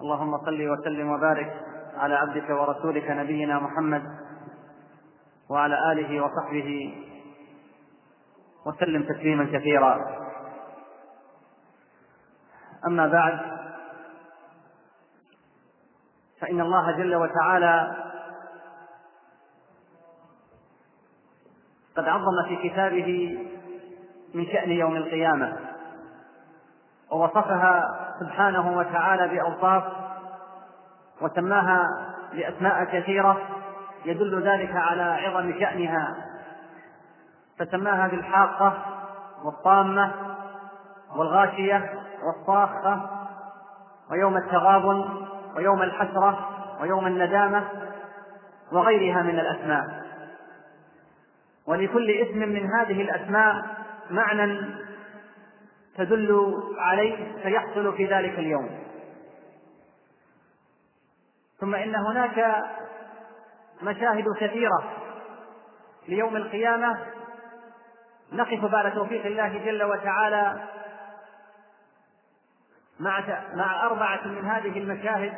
اللهم صل وسلم وبارك على عبدك ورسولك نبينا محمد وعلى آله وصحبه وسلم تسليما كثيرا. أما بعد فإن الله جل وتعالى قد عظم في كتابه من شأن يوم القيامة ووصفها سبحانه وتعالى بأوصاف وسماها بأسماء كثيرة يدل ذلك على عظم شأنها فسماها بالحاقة والطامة والغاشية والصاخة ويوم التغابن ويوم الحسرة ويوم الندامة وغيرها من الأسماء. ولكل اسم من هذه الأسماء معنى تدل عليه سيحصل في ذلك اليوم. ثم إن هناك مشاهد كثيرة ليوم القيامة نقف بعد توفيق الله جل وتعالى مع مع أربعة من هذه المشاهد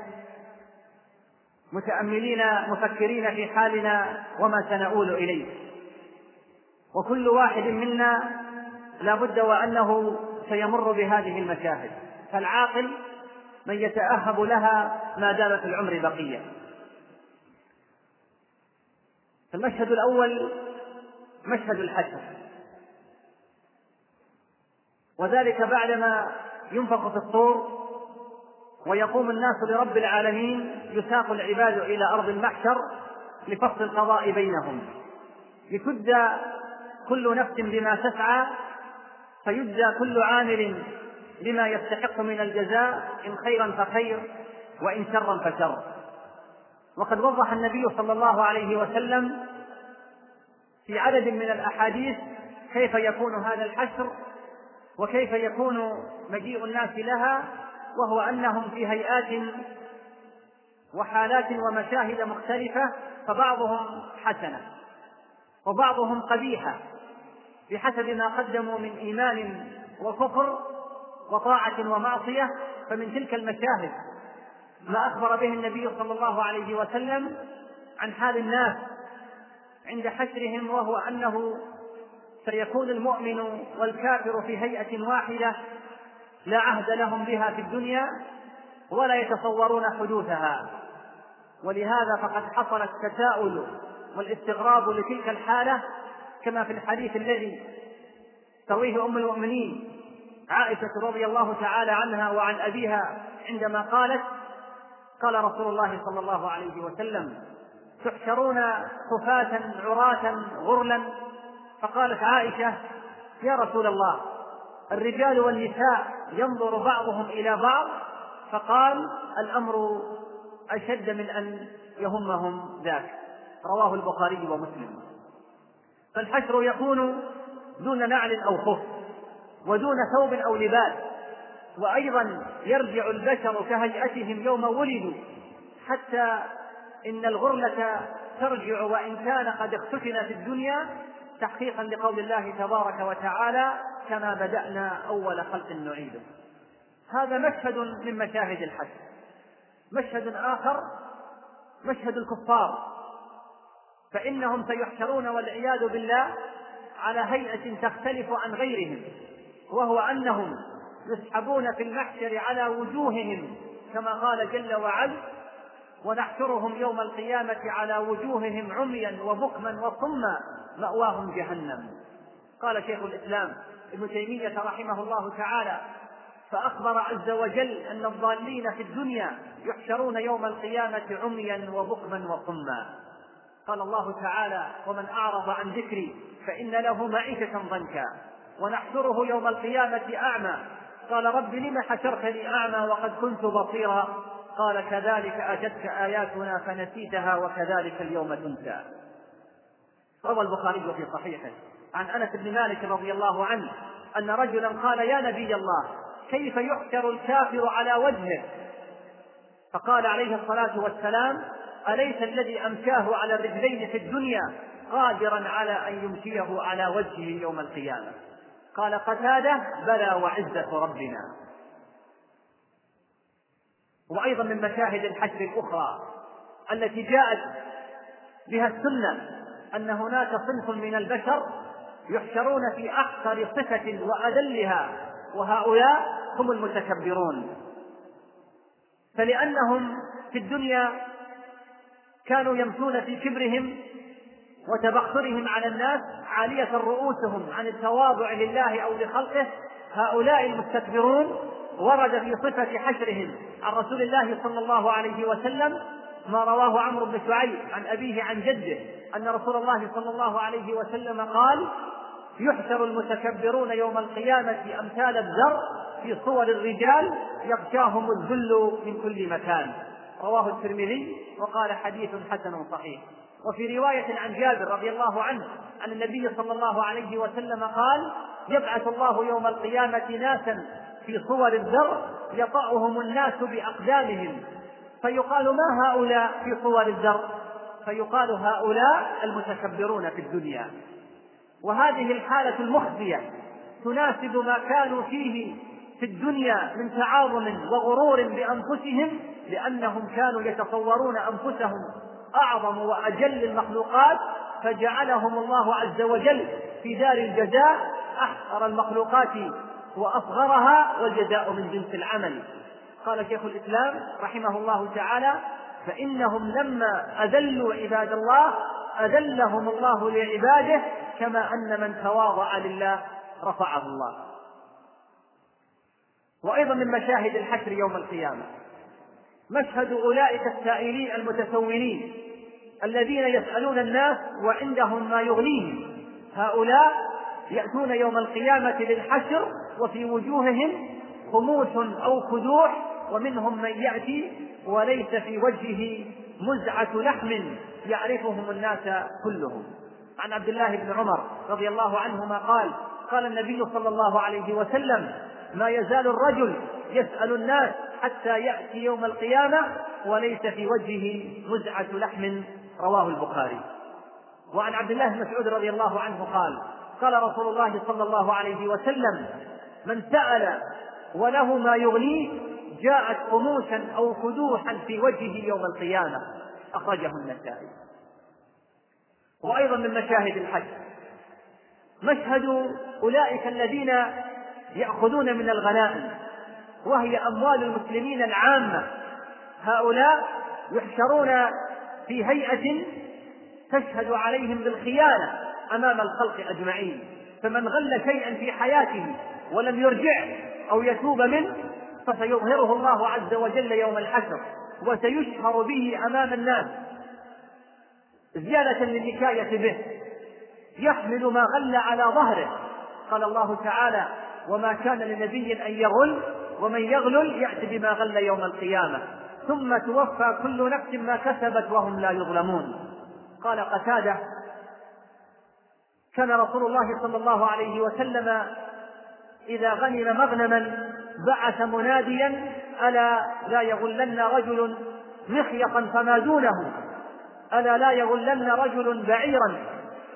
متأملين مفكرين في حالنا وما سنؤول إليه. وكل واحد منا لا بد وأنه سيمر بهذه المشاهد. فالعاقل من يتأهب لها ما دام في العمر بقية. المشهد الأول مشهد الحشر. وذلك بعدما ينفخ في الصور ويقوم الناس لرب العالمين يساق العباد إلى أرض المحشر لفصل القضاء بينهم. لتجزى كل نفس بما تسعى فيجزى كل عامل بما يستحق من الجزاء إن خيرا فخير وإن شرا فشر. وقد وضح النبي صلى الله عليه وسلم في عدد من الأحاديث كيف يكون هذا الحشر وكيف يكون مجيء الناس لها وهو أنهم في هيئات وحالات ومشاهد مختلفة فبعضهم حسنة وبعضهم قبيحة. بحسب ما قدموا من إيمان وكفر وطاعة ومعصية فمن تلك المشاهد ما أخبر به النبي صلى الله عليه وسلم عن حال الناس عند حشرهم وهو أنه سيكون المؤمن والكافر في هيئة واحدة لا عهد لهم بها في الدنيا ولا يتصورون حدوثها. ولهذا فقد حصل التساؤل والاستغراب لتلك الحالة كما في الحديث الذي ترويه أم المؤمنين عائشة رضي الله تعالى عنها وعن أبيها عندما قالت قال رسول الله صلى الله عليه وسلم تحشرون خفاة عراة غرلا؟ فقالت عائشة يا رسول الله الرجال والنساء ينظر بعضهم إلى بعض فقال الأمر أشد من أن يهمهم ذاك. رواه البخاري ومسلم. فالحشر يكون دون نعل أو خف ودون ثوب أو لباس. وأيضا يرجع البشر كهيئتهم يوم ولدوا حتى إن الغرلة ترجع وإن كان قد اختفن في الدنيا تحقيقا لقول الله تبارك وتعالى كما بدأنا أول خلق نعيده. هذا مشهد من مشاهد الحشر. مشهد آخر مشهد الكفار. فإنهم سيحشرون والعياذ بالله على هيئة تختلف عن غيرهم وهو أنهم يسحبون في المحشر على وجوههم كما قال جل وعلا ونحشرهم يوم القيامة على وجوههم عميا وبكما وصما مأواهم جهنم. قال شيخ الإسلام ابن تيمية رحمه الله تعالى فأخبر عز وجل أن الضالين في الدنيا يحشرون يوم القيامة عميا وبكما وصما. قال الله تعالى ومن أعرض عن ذكري فإن له معيشة ضنكا ونحشره يوم القيامة أعمى. قال رب لم حشرتني أعمى وقد كنت بصيرا؟ قال كذلك أتتك آياتنا فنسيتها وكذلك اليوم تنسى. روى البخاري في صحيحه عن أنس بن مالك رضي الله عنه أن رجلا قال يا نبي الله كيف يحشر الكافر على وجهه؟ فقال عليه الصلاة والسلام أليس الذي أمشاه على الرجلين في الدنيا قادرا على أن يمشيه على وجهه يوم القيامة؟ قال قتادة بلى وعزة ربنا. وأيضا من مشاهد الحشر الأخرى التي جاءت بها السنة أن هناك صنف من البشر يحشرون في أحقر صفة وأذلها وهؤلاء هم المتكبرون. فلأنهم في الدنيا كانوا يمشون في كبرهم وتبخترهم على الناس عالية رؤوسهم عن التواضع لله أو لخلقه. هؤلاء المستكبرون ورد في صفة حشرهم عن رسول الله صلى الله عليه وسلم ما رواه عمرو بن شعيب عن أبيه عن جده أن رسول الله صلى الله عليه وسلم قال يحشر المتكبرون يوم القيامة أمثال الذر في صور الرجال يغشاهم الذل من كل مكان. رواه الترمذي وقال حديث حسن صحيح. وفي رواية عن جابر رضي الله عنه عن النبي صلى الله عليه وسلم قال يبعث الله يوم القيامة ناسا في صور الذر يطأهم الناس بأقدامهم. فيقال ما هؤلاء في صور الذر فيقال هؤلاء المتكبرون في الدنيا. وهذه الحالة المخزية تناسب ما كانوا فيه في الدنيا من تعاظم وغرور بأنفسهم لأنهم كانوا يتصورون أنفسهم أعظم وأجل المخلوقات فجعلهم الله عز وجل في دار الجزاء أحقر المخلوقات وأصغرها والجزاء من جنس العمل. قال شيخ الإسلام رحمه الله تعالى فإنهم لما أذلوا عباد الله أذلهم الله لعباده كما أن من تواضع لله رفعه الله. وأيضا من مشاهد الحشر يوم القيامة. مشهد أولئك السائلين المتسولين الذين يسألون الناس وعندهم ما يغنيهم. هؤلاء يأتون يوم القيامة للحشر وفي وجوههم خموس أو خدوع ومنهم من يأتي وليس في وجهه مزعة لحم يعرفهم الناس كلهم. عن عبد الله بن عمر رضي الله عنهما قال قال النبي صلى الله عليه وسلم ما يزال الرجل يسأل الناس حتى يأتي يوم القيامة وليس في وجهه مزعة لحم رواه البخاري. وعن عبد الله بن مسعود رضي الله عنه قال قال رسول الله صلى الله عليه وسلم من سأل وله ما يغنيه جاءت خموشا أو خدوحا في وجهه يوم القيامة. أخرجه النسائي. وأيضا من مشاهد الحج مشهد أولئك الذين يأخذون من الغنائم وهي أموال المسلمين العامة. هؤلاء يحشرون في هيئة تشهد عليهم بالخيانة أمام الخلق أجمعين. فمن غل شيئا في حياته ولم يرجع أو يتوب منه فسيظهره الله عز وجل يوم الحشر وسيشهر به أمام الناس. زيادة للنكاية به يحمل ما غل على ظهره. قال الله تعالى وما كان لنبي أن يغل ومن يغلل يأتي بما غل يوم القيامة. ثم توفى كل نفس ما كسبت وهم لا يظلمون. قال قتادة كان رسول الله صلى الله عليه وسلم إذا غنم مغنما بعث مناديا ألا لا يغلن رجل مخيطا فما دونه؟ ألا لا يغلن رجل بعيرا؟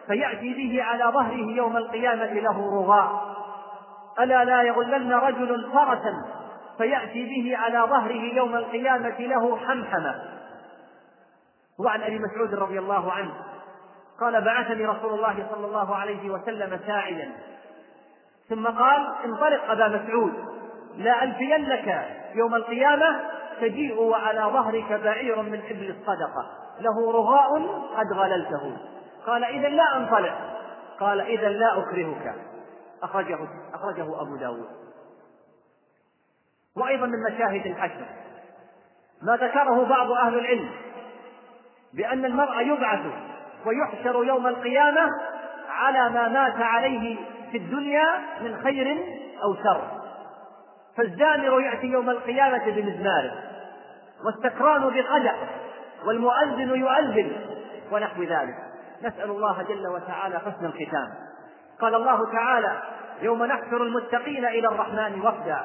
فيأتي به على ظهره يوم القيامة له رغاء. ألا لا يغلن رجل فرسا فيأتي به على ظهره يوم القيامة له حمحمة. وعن أبي مسعود رضي الله عنه. قال بعثني رسول الله صلى الله عليه وسلم ساعيا ثم قال انطلق أبا مسعود. لا ألفينك يوم القيامة تجيء وعلى ظهرك بعير من إبل الصدقة. له رغاء قد غللته. قال إذا لا أنطلق. قال إذا لا أكرهك. أخرجه أخرجه أبو داود. وأيضا من مشاهد الحشر. ما ذكره بعض أهل العلم بأن المرء يبعث ويحشر يوم القيامة على ما مات عليه في الدنيا من خير أو شر. فالزامر يأتي يوم القيامة بمزماره والسكران بقدح والمؤذن يؤذن ونحو ذلك. نسأل الله جل وتعالى حسن الختام. قال الله تعالى يوم نحشر المتقين إلى الرحمن وفدا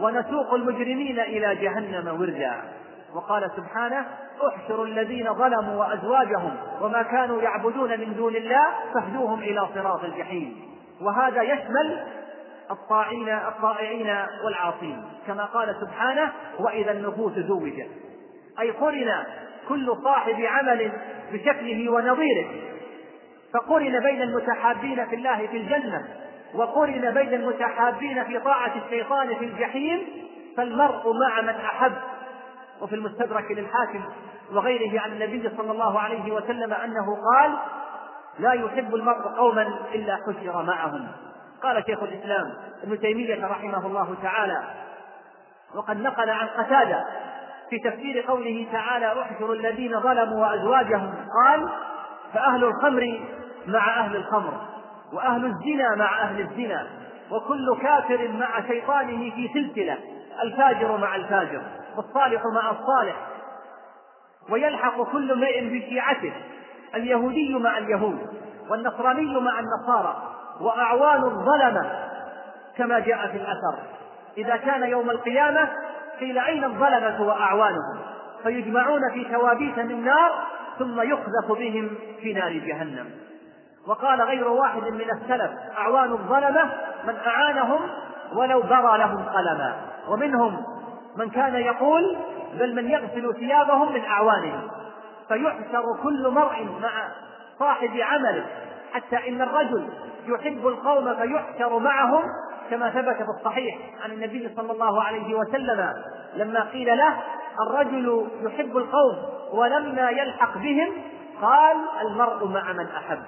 ونسوق المجرمين إلى جهنم وردا. وقال سبحانه احشروا الذين ظلموا وأزواجهم وما كانوا يعبدون من دون الله فاهدوهم إلى صراط الجحيم. وهذا يشمل الطاعين الطائعين والعاصين. كما قال سبحانه وإذا النفوس زوجت. أي قرن كل صاحب عمل بشكله ونظيره. فقرن بين المتحابين في الله في الجنة وقرن بين المتحابين في طاعة الشيطان في الجحيم فالمرء مع من أحب. وفي المستدرك للحاكم وغيره عن النبي صلى الله عليه وسلم أنه قال لا يحب المرء قوما إلا حشر معهم. قال شيخ الإسلام ابن تيمية رحمه الله تعالى وقد نقل عن قتادة في تفسير قوله تعالى أحشروا الذين ظلموا وأزواجهم. قال فأهل الخمر مع أهل الخمر وأهل الزنا مع أهل الزنا وكل كافر مع شيطانه في سلسلة الفاجر مع الفاجر والصالح مع الصالح. ويلحق كل امرئ بشيعته اليهودي مع اليهود والنصراني مع النصارى وأعوان الظلمة كما جاء في الأثر. إذا كان يوم القيامة قيل أين الظلمة وأعوانهم؟ فيجمعون في توابيت من نار ثم يقذف بهم في نار جهنم. وقال غير واحد من السلف أعوان الظلمة من أعانهم ولو برى لهم قلما. ومنهم من كان يقول بل من يغسل ثيابهم من أعوانهم. فيحشر كل مرء مع صاحب عمله حتى إن الرجل يحب القوم فيحشر معهم كما ثبت في الصحيح عن النبي صلى الله عليه وسلم لما قيل له الرجل يحب القوم ولما يلحق بهم قال المرء مع من أحب.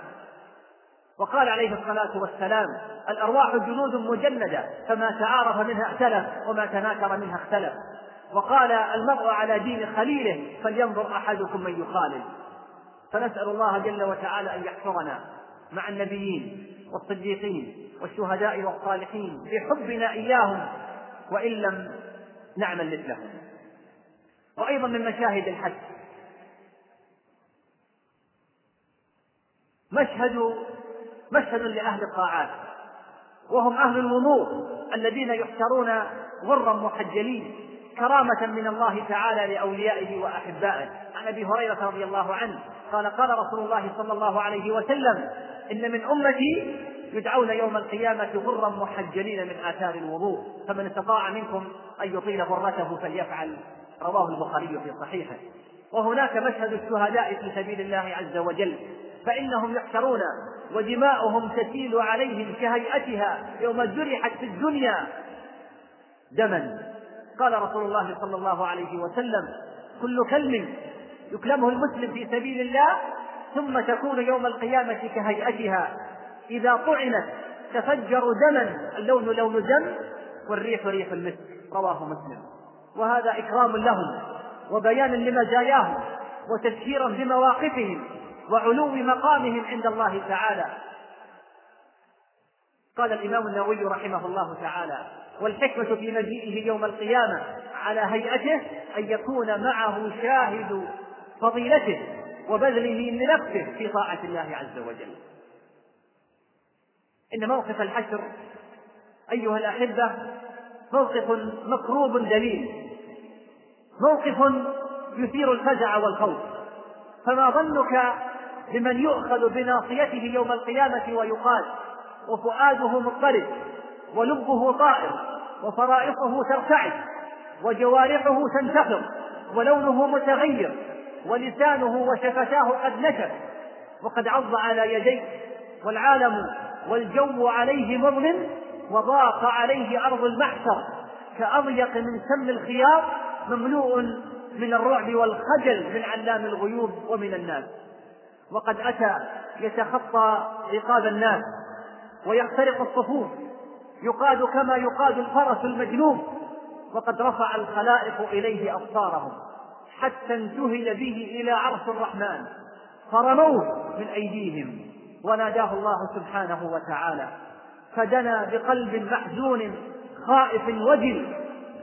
وقال عليه الصلاة والسلام الأرواح جنود مجندة فما تعارف منها ائتلف وما تناكر منها اختلف. وقال المرء على دين خليله فلينظر أحدكم من يخالل. فنسأل الله جل وتعالى أن يحشرنا مع النبيين والصديقين والشهداء والصالحين بحبنا إياهم وإن لم نعمل مثلهم. وأيضا من مشاهد الحج مشهد مشهد لأهل الطاعات وهم أهل الوضوء الذين يحشرون غرا محجلين كرامة من الله تعالى لأوليائه وأحبائه. عن أبي هريرة رضي الله عنه قال قال رسول الله صلى الله عليه وسلم إن من أمتي يدعون يوم القيامة غرا محجلين من آثار الوضوء فمن استطاع منكم أن يطيل غرته فليفعل. رواه البخاري في صحيحه. وهناك مشهد الشهداء في سبيل الله عز وجل فإنهم يحشرون ودماؤهم تسيل عليهم كهيئتها يوم جرحت في الدنيا دما. قال رسول الله صلى الله عليه وسلم كل كلم يكلمه المسلم في سبيل الله ثم تكون يوم القيامة كهيئتها. إذا طعنت تفجر دما اللون لون دم والريح ريح المسك. رواه مسلم. وهذا إكرام لهم وبيان لمزاياهم وتذكيرا بمواقفهم. وعلو مقامهم عند الله تعالى. قال الإمام النووي رحمه الله تعالى والحكمة في مجيئه يوم القيامة على هيئته أن يكون معه شاهد فضيلته وبذله لنفسه في طاعة الله عز وجل. إن موقف الحشر أيها الأحبة موقف مكروب دليل موقف يثير الفزع والخوف. فما ظنك بمن يؤخذ بناصيته يوم القيامة ويقال وفؤاده مضطرب ولبه طائر وفرائصه ترتعد وجوارحه تنتفض ولونه متغير ولسانه وشفتاه قد نشف وقد عض على يديه والعالم والجو عليه مظلم وضاق عليه أرض المحشر كأضيق من سم الخيار مملوء من الرعب والخجل من علام الغيوب ومن الناس. وقد أتى يتخطى رقاب الناس ويخترق الصفوف يقاد كما يقاد الفرس المجنون وقد رفع الخلائق إليه أبصارهم حتى انتهي به إلى عرش الرحمن. فرموه من أيديهم وناداه الله سبحانه وتعالى. فدنا بقلب محزون خائف وجل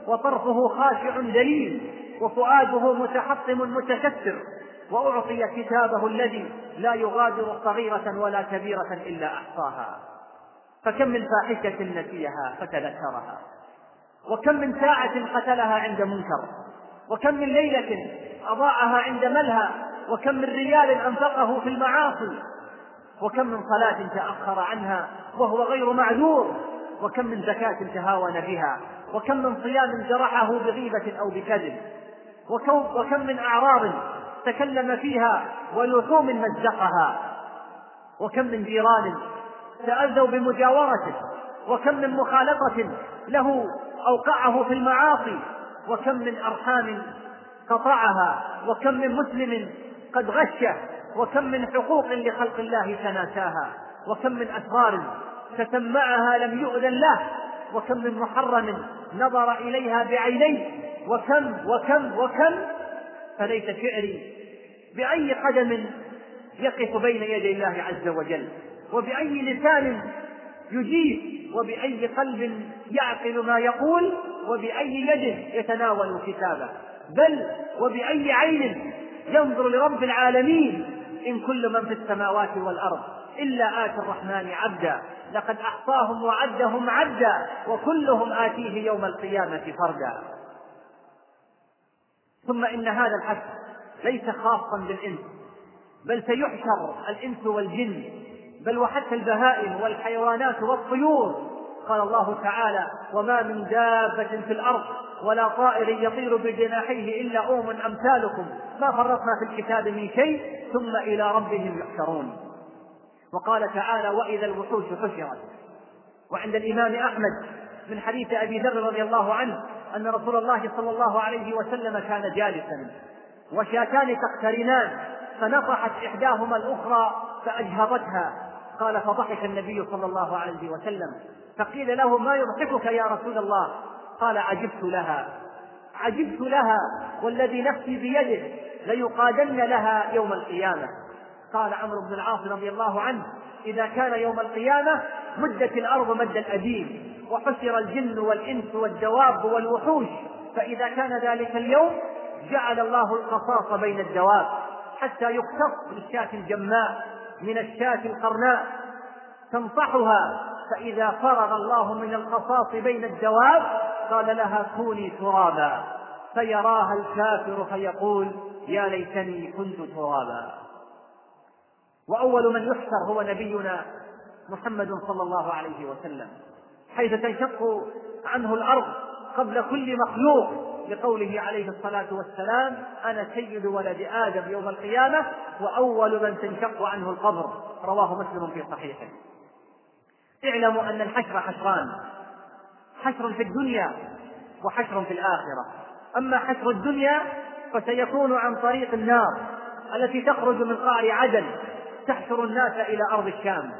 وطرفه خاشع دليل وفؤاده متحطم متكسر. وأعطي كتابه الذي لا يغادر صغيرة ولا كبيرة إلا أحصاها. فكم من فاحشة نسيها فتذكرها. وكم من ساعة قتلها عند منكر. وكم من ليلة أضاعها عند ملهى. وكم من ريال أنفقه في المعاصي. وكم من صلاة تأخر عنها وهو غير معذور. وكم من زكاة تهاون بها. وكم من صيام جرحه بغيبة أو بكذب. وكم من أعراض تكلم فيها ولحوم مزقها وكم من جيران تأذوا بمجاورته وكم من مخالطة له أوقعه في المعاصي وكم من أرحام قطعها وكم من مسلم قد غشه وكم من حقوق لخلق الله تناساها وكم من أسرار تسمعها لم يؤذن له وكم من محرم نظر إليها بعينيه وكم وكم وكم فليس شعري بأي قدم يقف بين يدي الله عز وجل وبأي لسان يجيب وبأي قلب يعقل ما يقول وبأي يد يتناول كتابه. بل وبأي عين ينظر لرب العالمين إن كل من في السماوات والأرض إلا آتي الرحمن عبدا لقد أحصاهم وعدهم عدا وكلهم آتيه يوم القيامة فردا. ثم إن هذا الحشر ليس خاصا بالإنس بل سيحشر الإنس والجن بل وحتى البهائم والحيوانات والطيور. قال الله تعالى وما من دابة في الأرض ولا طائر يطير بجناحيه إلا أوم أمثالكم. ما فرطنا في الكتاب من شيء ثم إلى ربهم يحشرون. وقال تعالى وإذا الوحوش حشرت. وعند الإمام أحمد من حديث أبي ذر رضي الله عنه أن رسول الله صلى الله عليه وسلم كان جالسا. وشاتان تقترنان فنصحت إحداهما الأخرى فأجهضتها. قال فضحك النبي صلى الله عليه وسلم. فقيل له ما يضحكك يا رسول الله؟ قال عجبت لها. عجبت لها والذي نفسي بيده ليقادن لها يوم القيامة. قال عمرو بن العاص رضي الله عنه إذا كان يوم القيامة مدت الأرض مد الأديم وحشر الجن والإنس والدواب والوحوش فإذا كان ذلك اليوم جعل الله القصاص بين الدواب حتى يقتص بالشاة الجماء من الشاة القرناء. تنصحها فإذا فرغ الله من القصاص بين الدواب قال لها كوني ترابا. فيراها الكافر فيقول يا ليتني كنت ترابا. وأول من يحشر هو نبينا محمد صلى الله عليه وسلم. حيث تنشق عنه الأرض قبل كل مخلوق. لقوله عليه الصلاة والسلام أنا سيد ولد آدم يوم القيامة وأول من تنشق عنه القبر. رواه مسلم في صحيحه. اعلموا أن الحشر حشران. حشر في الدنيا وحشر في الآخرة. أما حشر الدنيا فسيكون عن طريق النار التي تخرج من قعر عدن تحشر الناس إلى أرض الشام.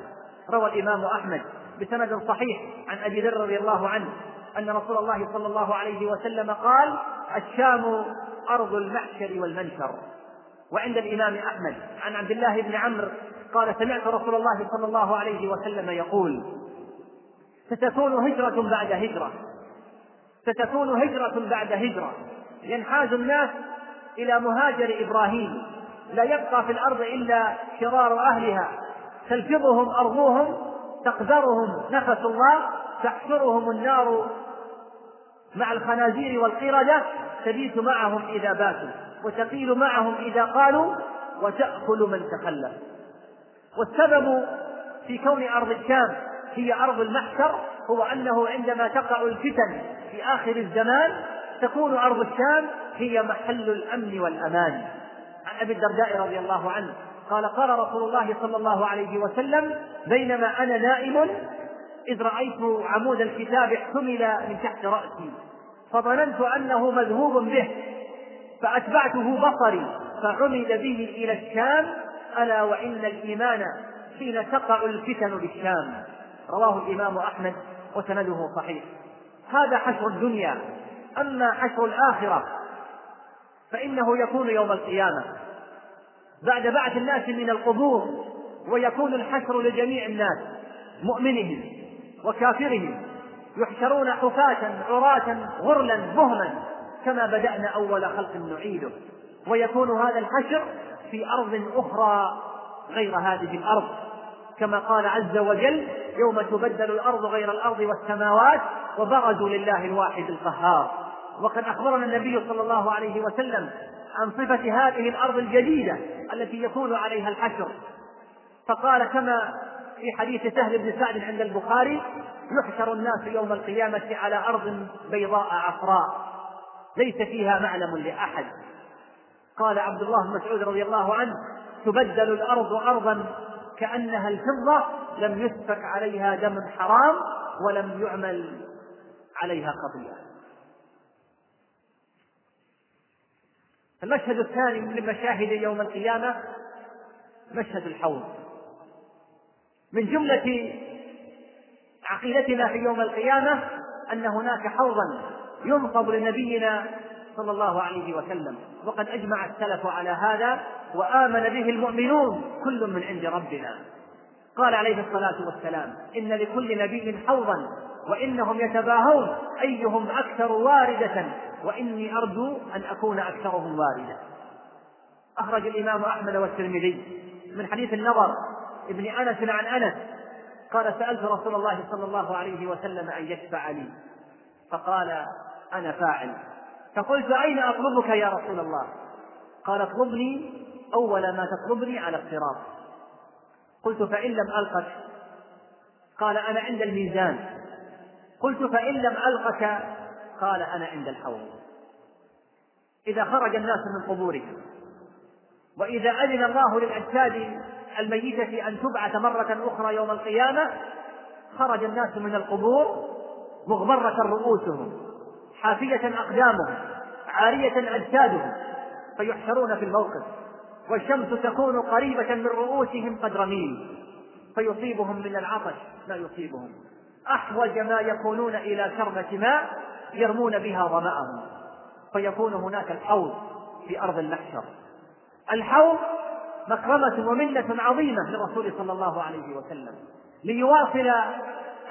روى الإمام أحمد بسند صحيح عن أبي ذر رضي الله عنه. أن رسول الله صلى الله عليه وسلم قال الشام أرض المحشر والمنشر وعند الإمام أحمد عن عبد الله بن عمرو قال سمعت رسول الله صلى الله عليه وسلم يقول ستكون هجرة بعد هجرة. ستكون هجرة بعد هجرة. ينحاز الناس إلى مهاجر إبراهيم. لا يبقى في الأرض إلا شرار أهلها. تلفظهم أرضهم تقدرهم نفس الله تحشرهم النار مع الخنازير والقردة تبيت معهم إذا باتوا وتقيل معهم إذا قالوا وتأكل من تخلف. والسبب في كون أرض الشام هي أرض المحشر هو أنه عندما تقع الفتن في آخر الزمان تكون أرض الشام هي محل الأمن والأمان. عن أبي الدرداء رضي الله عنه قال قال رسول الله صلى الله عليه وسلم بينما أنا نائم إذ رأيت عمود الكتاب احتمل من تحت رأسي. فظننت أنه مذهوب به فأتبعته بصري فعمد به إلى الشام ألا وإن الإيمان حين تقع الفتن بالشام. رواه الإمام أحمد وسنده صحيح. هذا حشر الدنيا. أما حشر الآخرة فإنه يكون يوم القيامة. بعد بعث الناس من القبور ويكون الحشر لجميع الناس مؤمنهم وكافرهم. يحشرون حفاة عراة غرلا بهما كما بدأنا أول خلق نعيده. ويكون هذا الحشر في أرض أخرى غير هذه الأرض. كما قال عز وجل يوم تبدل الأرض غير الأرض والسماوات وبرزوا لله الواحد القهار. وقد أخبرنا النبي صلى الله عليه وسلم عن صفة هذه الأرض الجديدة التي يكون عليها الحشر. فقال كما في حديث سهل بن سعد عند البخاري يحشر الناس يوم القيامة على أرض بيضاء عفراء ليس فيها معلم لأحد. قال عبد الله بن مسعود رضي الله عنه تبدل الأرض أرضا كأنها الفضة لم يسفك عليها دم حرام ولم يعمل عليها قضية. المشهد الثاني من مشاهد يوم القيامة مشهد الحوض. من جملة عقيدتنا في يوم القيامة أن هناك حوضا ينصب لنبينا صلى الله عليه وسلم. وقد أجمع السلف على هذا وآمن به المؤمنون كل من عند ربنا. قال عليه الصلاة والسلام إن لكل نبي حوضا وإنهم يتباهون أيهم أكثر واردة وإني أرجو أن أكون أكثرهم واردة. أخرج الإمام أحمد والترمذي من حديث النظر ابن أنس عن أنس قال سألت رسول الله صلى الله عليه وسلم أن يشفع لي فقال أنا فاعل. فقلت أين أطلبك يا رسول الله؟ قال اطلبني أول ما تطلبني على الصراط. قلت فإن لم ألقك؟ قال أنا عند الميزان. قلت فإن لم ألقك؟ قال أنا عند الحوض. إذا خرج الناس من قبورهم وإذا أذن الله للأجساد الميتة أن تبعث مرة أخرى يوم القيامة خرج الناس من القبور مغبرة رؤوسهم حافية أقدامهم عارية أجسادهم فيحشرون في الموقف والشمس تكون قريبة من رؤوسهم قدر ميل فيصيبهم من العطش ما يصيبهم. أحوج ما يكونون إلى شربة ماء يرمون بها ظمأهم فيكون هناك الحوض في أرض المحشر. الحوض مكرمة ومنة عظيمة للرسول صلى الله عليه وسلم. ليواصل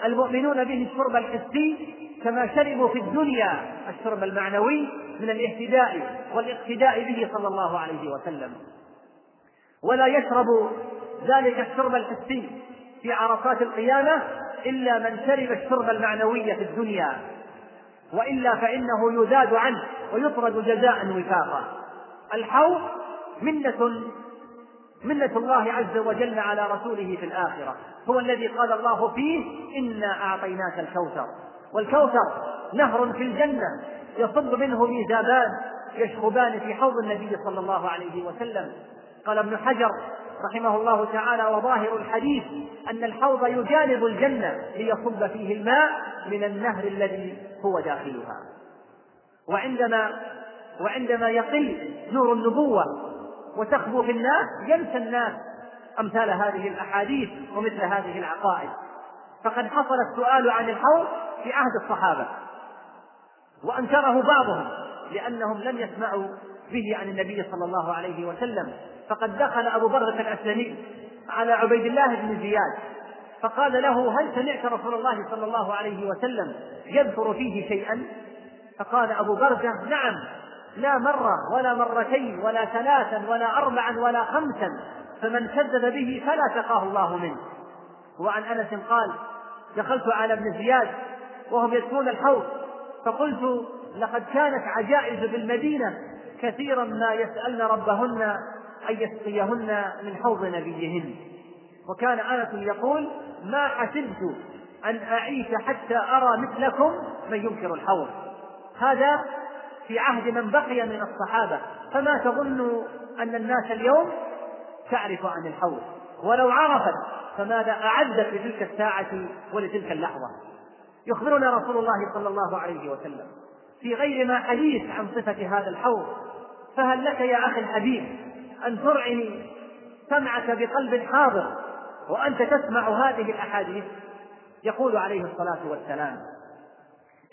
المؤمنون به الشرب الحسي كما شربوا في الدنيا الشرب المعنوي من الاهتداء والاقتداء به صلى الله عليه وسلم. ولا يشرب ذلك الشرب الحسي في عرصات القيامة إلا من شرب الشرب المعنوي في الدنيا. وإلا فإنه يزاد عنه ويطرد جزاء وفاقا. الحوض منة منة الله عز وجل على رسوله في الآخرة. هو الذي قال الله فيه إنا أعطيناك الكوثر. والكوثر نهر في الجنة يصب منه ميزابان يشخبان في حوض النبي صلى الله عليه وسلم. قال ابن حجر رحمه الله تعالى وظاهر الحديث أن الحوض يجانب الجنة ليصب فيه الماء من النهر الذي هو داخلها. وعندما وعندما يقل نور النبوة وتخبو في الناس ينسى الناس أمثال هذه الأحاديث ومثل هذه العقائد. فقد حصل السؤال عن الحوض في عهد الصحابة وأنكره بعضهم لأنهم لم يسمعوا به عن النبي صلى الله عليه وسلم. فقد دخل أبو بردة الأسلمي على عبيد الله بن زياد فقال له هل سمعت رسول الله صلى الله عليه وسلم يذكر فيه شيئا؟ فقال أبو بردة نعم لا مرة ولا مرتين ولا ثلاثا ولا أربعا ولا خمسا فمن كذب به فلا تقاه الله منه. وعن أنس قال دخلت على ابن زياد وهم يسكون الحوض فقلت لقد كانت عجائز بالمدينة كثيرا ما يسألن ربهن أن يسقيهن من حوض نبيهن. وكان أنس يقول ما حسبت أن أعيش حتى أرى مثلكم من ينكر الحوض. هذا في عهد من بقي من الصحابة فما تظن أن الناس اليوم تعرف عن الحوض ولو عرفت فماذا أعدت لتلك الساعة ولتلك اللحظة؟ يخبرنا رسول الله صلى الله عليه وسلم في غير ما حديث عن صفة هذا الحوض فهل لك يا أخي الحبيب أن ترعني سمعك بقلب حاضر وأنت تسمع هذه الأحاديث؟ يقول عليه الصلاة والسلام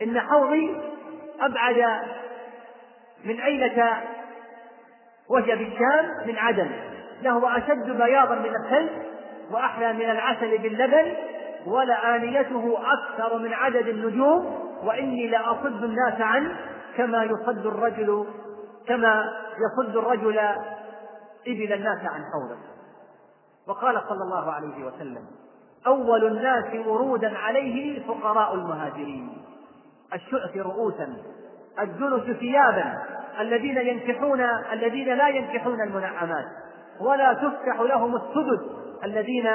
إن حوضي أبعد من أيلة وهي بالشام من عدن. له أشد بياضا من الثلج وأحلى من العسل باللبن ولآنيته أكثر من عدد النجوم وإني لأصد الناس عن كما يصد الرجل كما يصد الرجل إبل الناس عن حوضه وقال صلى الله عليه وسلم أول الناس ورودا عليه فقراء المهاجرين. الشؤث رؤوسا. الجلس ثيابا الذين ينكحون الذين لا ينكحون المنعمات. ولا تفتح لهم السدد الذين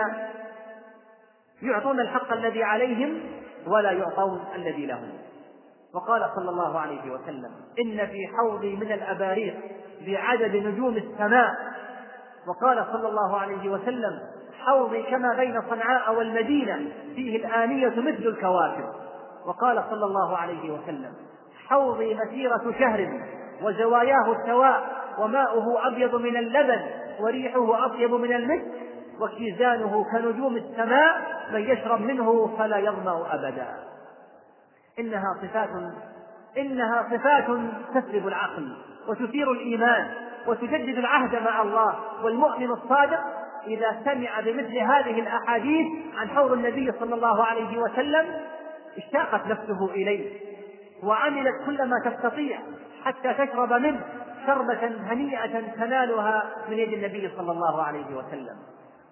يعطون الحق الذي عليهم ولا يعطون الذي لهم. وقال صلى الله عليه وسلم إن في حوضي من الأباريق بعدد نجوم السماء. وقال صلى الله عليه وسلم حوضي كما بين صنعاء والمدينة فيه الآنية مثل الكواكب وقال صلى الله عليه وسلم حوضي مسيرة شهر وزواياه سواء وماؤه أبيض من اللبن وريحه أطيب من المسك وكيزانه كنجوم السماء من يشرب منه فلا يظمأ أبدا. إنها صفات إنها صفات تسلب العقل وتثير الإيمان وتجدد العهد مع الله والمؤمن الصادق إذا سمع بمثل هذه الأحاديث عن حوض النبي صلى الله عليه وسلم اشتاقت نفسه إليه. وعملت كل ما تستطيع حتى تشرب منه شربة هنيئة تنالها من يد النبي صلى الله عليه وسلم.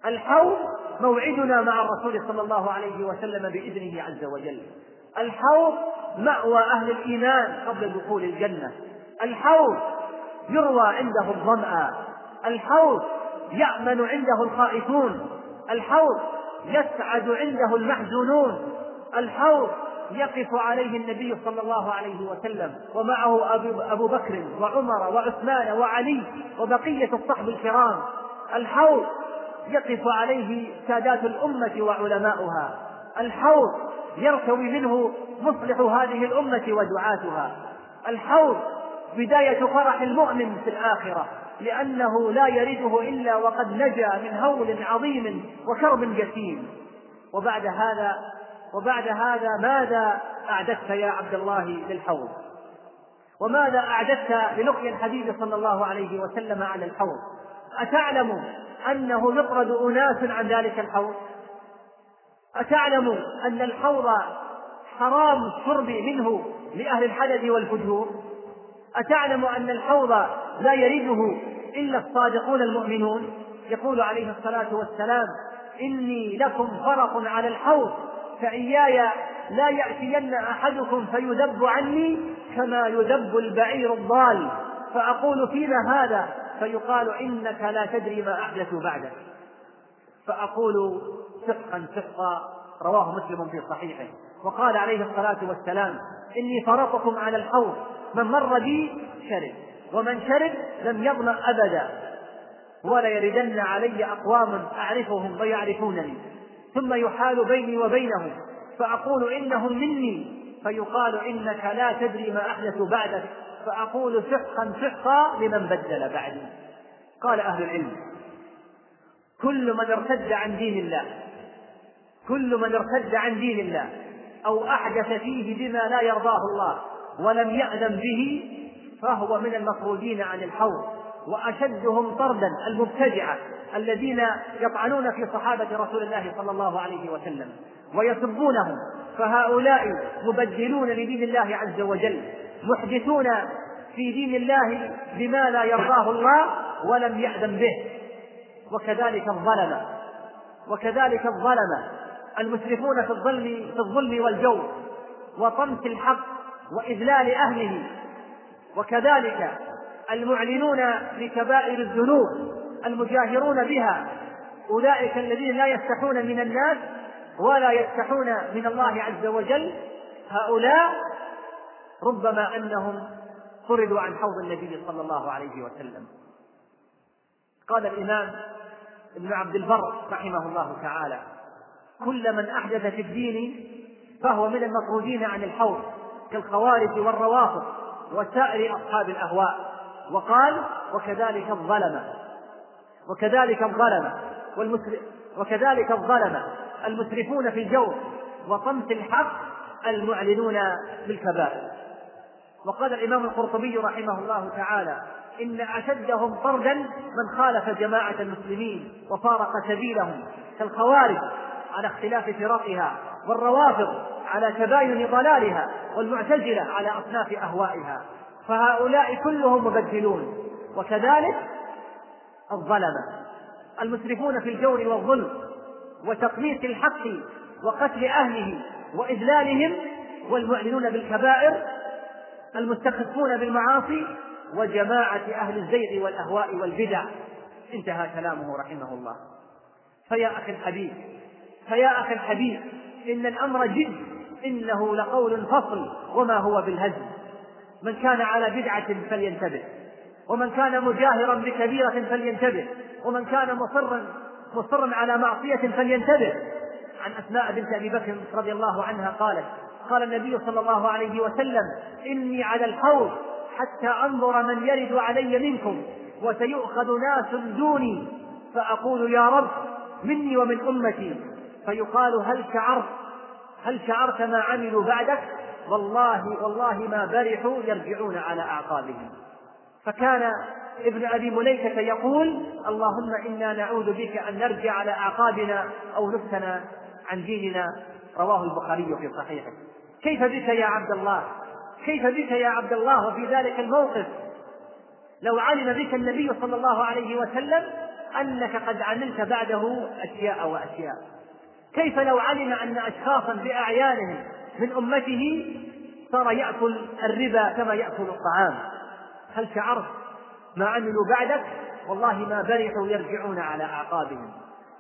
الحوض موعدنا مع الرسول صلى الله عليه وسلم بإذنه عز وجل. الحوض مأوى أهل الإيمان قبل دخول الجنة. الحوض يروى عنده الظمأ. الحوض يأمن عنده الخائفون. الحوض يسعد عنده المحزونون. الحوض يقف عليه النبي صلى الله عليه وسلم ومعه أبو بكر وعمر وعثمان وعلي وبقية الصحب الكرام. الحوض يقف عليه سادات الأمة وعلماؤها. الحوض يرتوي منه مصلح هذه الأمة ودعاتها. الحوض بداية فرح المؤمن في الآخرة لأنه لا يرده إلا وقد نجا من هول عظيم وكرب جسيم. وبعد هذا وبعد هذا ماذا أعددت يا عبد الله للحوض؟ وماذا أعددت للقي الحبيب صلى الله عليه وسلم على الحوض؟ أتعلم أنه يطرد أناس عن ذلك الحوض؟ أتعلم أن الحوض حرام الشرب منه لأهل الحدث والفجور؟ أتعلم أن الحوض لا يرده إلا الصادقون المؤمنون؟ يقول عليه الصلاة والسلام إني لكم فرق على الحوض فإياي لا يأتين أحدكم فيذب عني كما يذب البعير الضال. فأقول فيما هذا؟ فيقال إنك لا تدري ما أحدث بعدك. فأقول صدقا صدقا. رواه مسلم في صحيحه. وقال عليه الصلاة والسلام إني فرطكم على الحوض من مر بي شرب ومن شرب لم يظمأ أبدا. ولا يردن علي أقوام أعرفهم ويعرفونني. ثم يحال بيني وبينهم فأقول إنهم مني فيقال إنك لا تدري ما أحدث بعدك فأقول سحقا سحقا لمن بدل بعدي. قال أهل العلم كل من ارتد عن دين الله كل من ارتد عن دين الله أو أحدث فيه بما لا يرضاه الله ولم يأذن به فهو من المطرودين عن الحوض وأشدهم طردا المبتدعة. الذين يطعنون في صحابة رسول الله صلى الله عليه وسلم ويسبونهم فهؤلاء مبدلون لدين الله عز وجل محدثون في دين الله بما لا يرضاه الله ولم يأذن به. وكذلك الظلمة وكذلك الظلمة المسرفون في الظلم في الظلم والجور وطمس الحق وإذلال أهله وكذلك المعلنون لكبائر الذنوب. المجاهرون بها. أولئك الذين لا يستحون من الناس ولا يستحون من الله عز وجل. هؤلاء ربما أنهم طردوا عن حوض النبي صلى الله عليه وسلم. قال الإمام ابن عبد البر رحمه الله تعالى كل من أحدث في الدين فهو من المطرودين عن الحوض كالخوارج والروافض وسائر أصحاب الأهواء. وقال وكذلك الظلمة. وكذلك الظلمة وكذلك الظلمة المسرفون في الجور وطمس الحق المعلنون بالكبائر. وقال الإمام القرطبي رحمه الله تعالى إن أشدهم طردا من خالف جماعة المسلمين وفارق سبيلهم كالخوارج على اختلاف فرقها والروافض على تباين ضلالها والمعتزلة على أصناف أهوائها. فهؤلاء كلهم مبدلون. وكذلك الظلمة. المسرفون في الجور والظلم وتقميص الحق وقتل أهله وإذلالهم والمعلنون بالكبائر المستخفون بالمعاصي وجماعة أهل الزيغ والأهواء والبدع. انتهى كلامه رحمه الله. فيا أخي الحبيب فيا أخي الحبيب إن الأمر جد إنه لقول فصل وما هو بالهزل. من كان على بدعة فلينتبه. ومن كان مجاهرا بكبيرة فلينتبه ومن كان مصرا مصرا على معصية فلينتبه. عن أسماء بنت أبي بكر رضي الله عنها قالت قال النبي صلى الله عليه وسلم إني على الحوض حتى أنظر من يرد علي منكم وسيؤخذ ناس دوني فأقول يا رب مني ومن أمتي. فيقال هل شعرت؟ هل شعرت ما عملوا بعدك؟ والله والله ما برحوا يرجعون على أعقابهم. فكان ابن أبي مليكة يقول اللهم إنا نعوذ بك أن نرجع على أعقابنا أو نفتن عن ديننا. رواه البخاري في صحيحه. كيف بك يا عبد الله؟ كيف بك يا عبد الله وفي ذلك الموقف؟ لو علم بك النبي صلى الله عليه وسلم أنك قد عملت بعده أشياء وأشياء. كيف لو علم أن أشخاصا بأعيانهم من أمته صار يأكل الربا كما يأكل الطعام. هل شعرت ما عملوا بعدك؟ والله ما برحوا يرجعون على أعقابهم.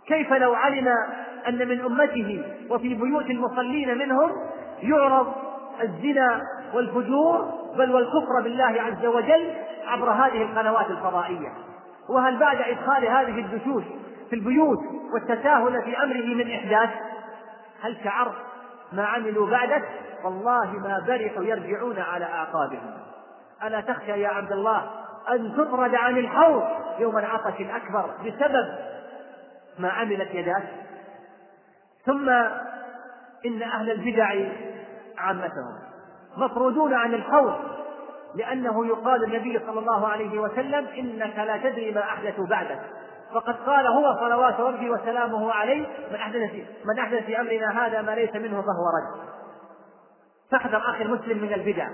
كيف لو علم أن من أمته وفي بيوت المصلين منهم يعرض الزنا والفجور بل والكفر بالله عز وجل عبر هذه القنوات الفضائية؟ وهل بعد إدخال هذه الدشوش في البيوت والتساهل في أمره من إحداث؟ هل شعرت ما عملوا بعدك؟ والله ما برحوا يرجعون على أعقابهم. ألا تخشى يا عبد الله أن تطرد عن الحوض يوم العطش الأكبر بسبب ما عملت يداك؟ ثم إن أهل البدع عامتهم مطرودون عن الحوض لأنه يقال النبي صلى الله عليه وسلم إنك لا تدري ما أحدثوا بعدك فقد قال هو صلوات ربي وسلامه عليه من أحدث في من أحدث في أمرنا هذا ما ليس منه فهو رد. فاحذر أخي المسلم من البدع.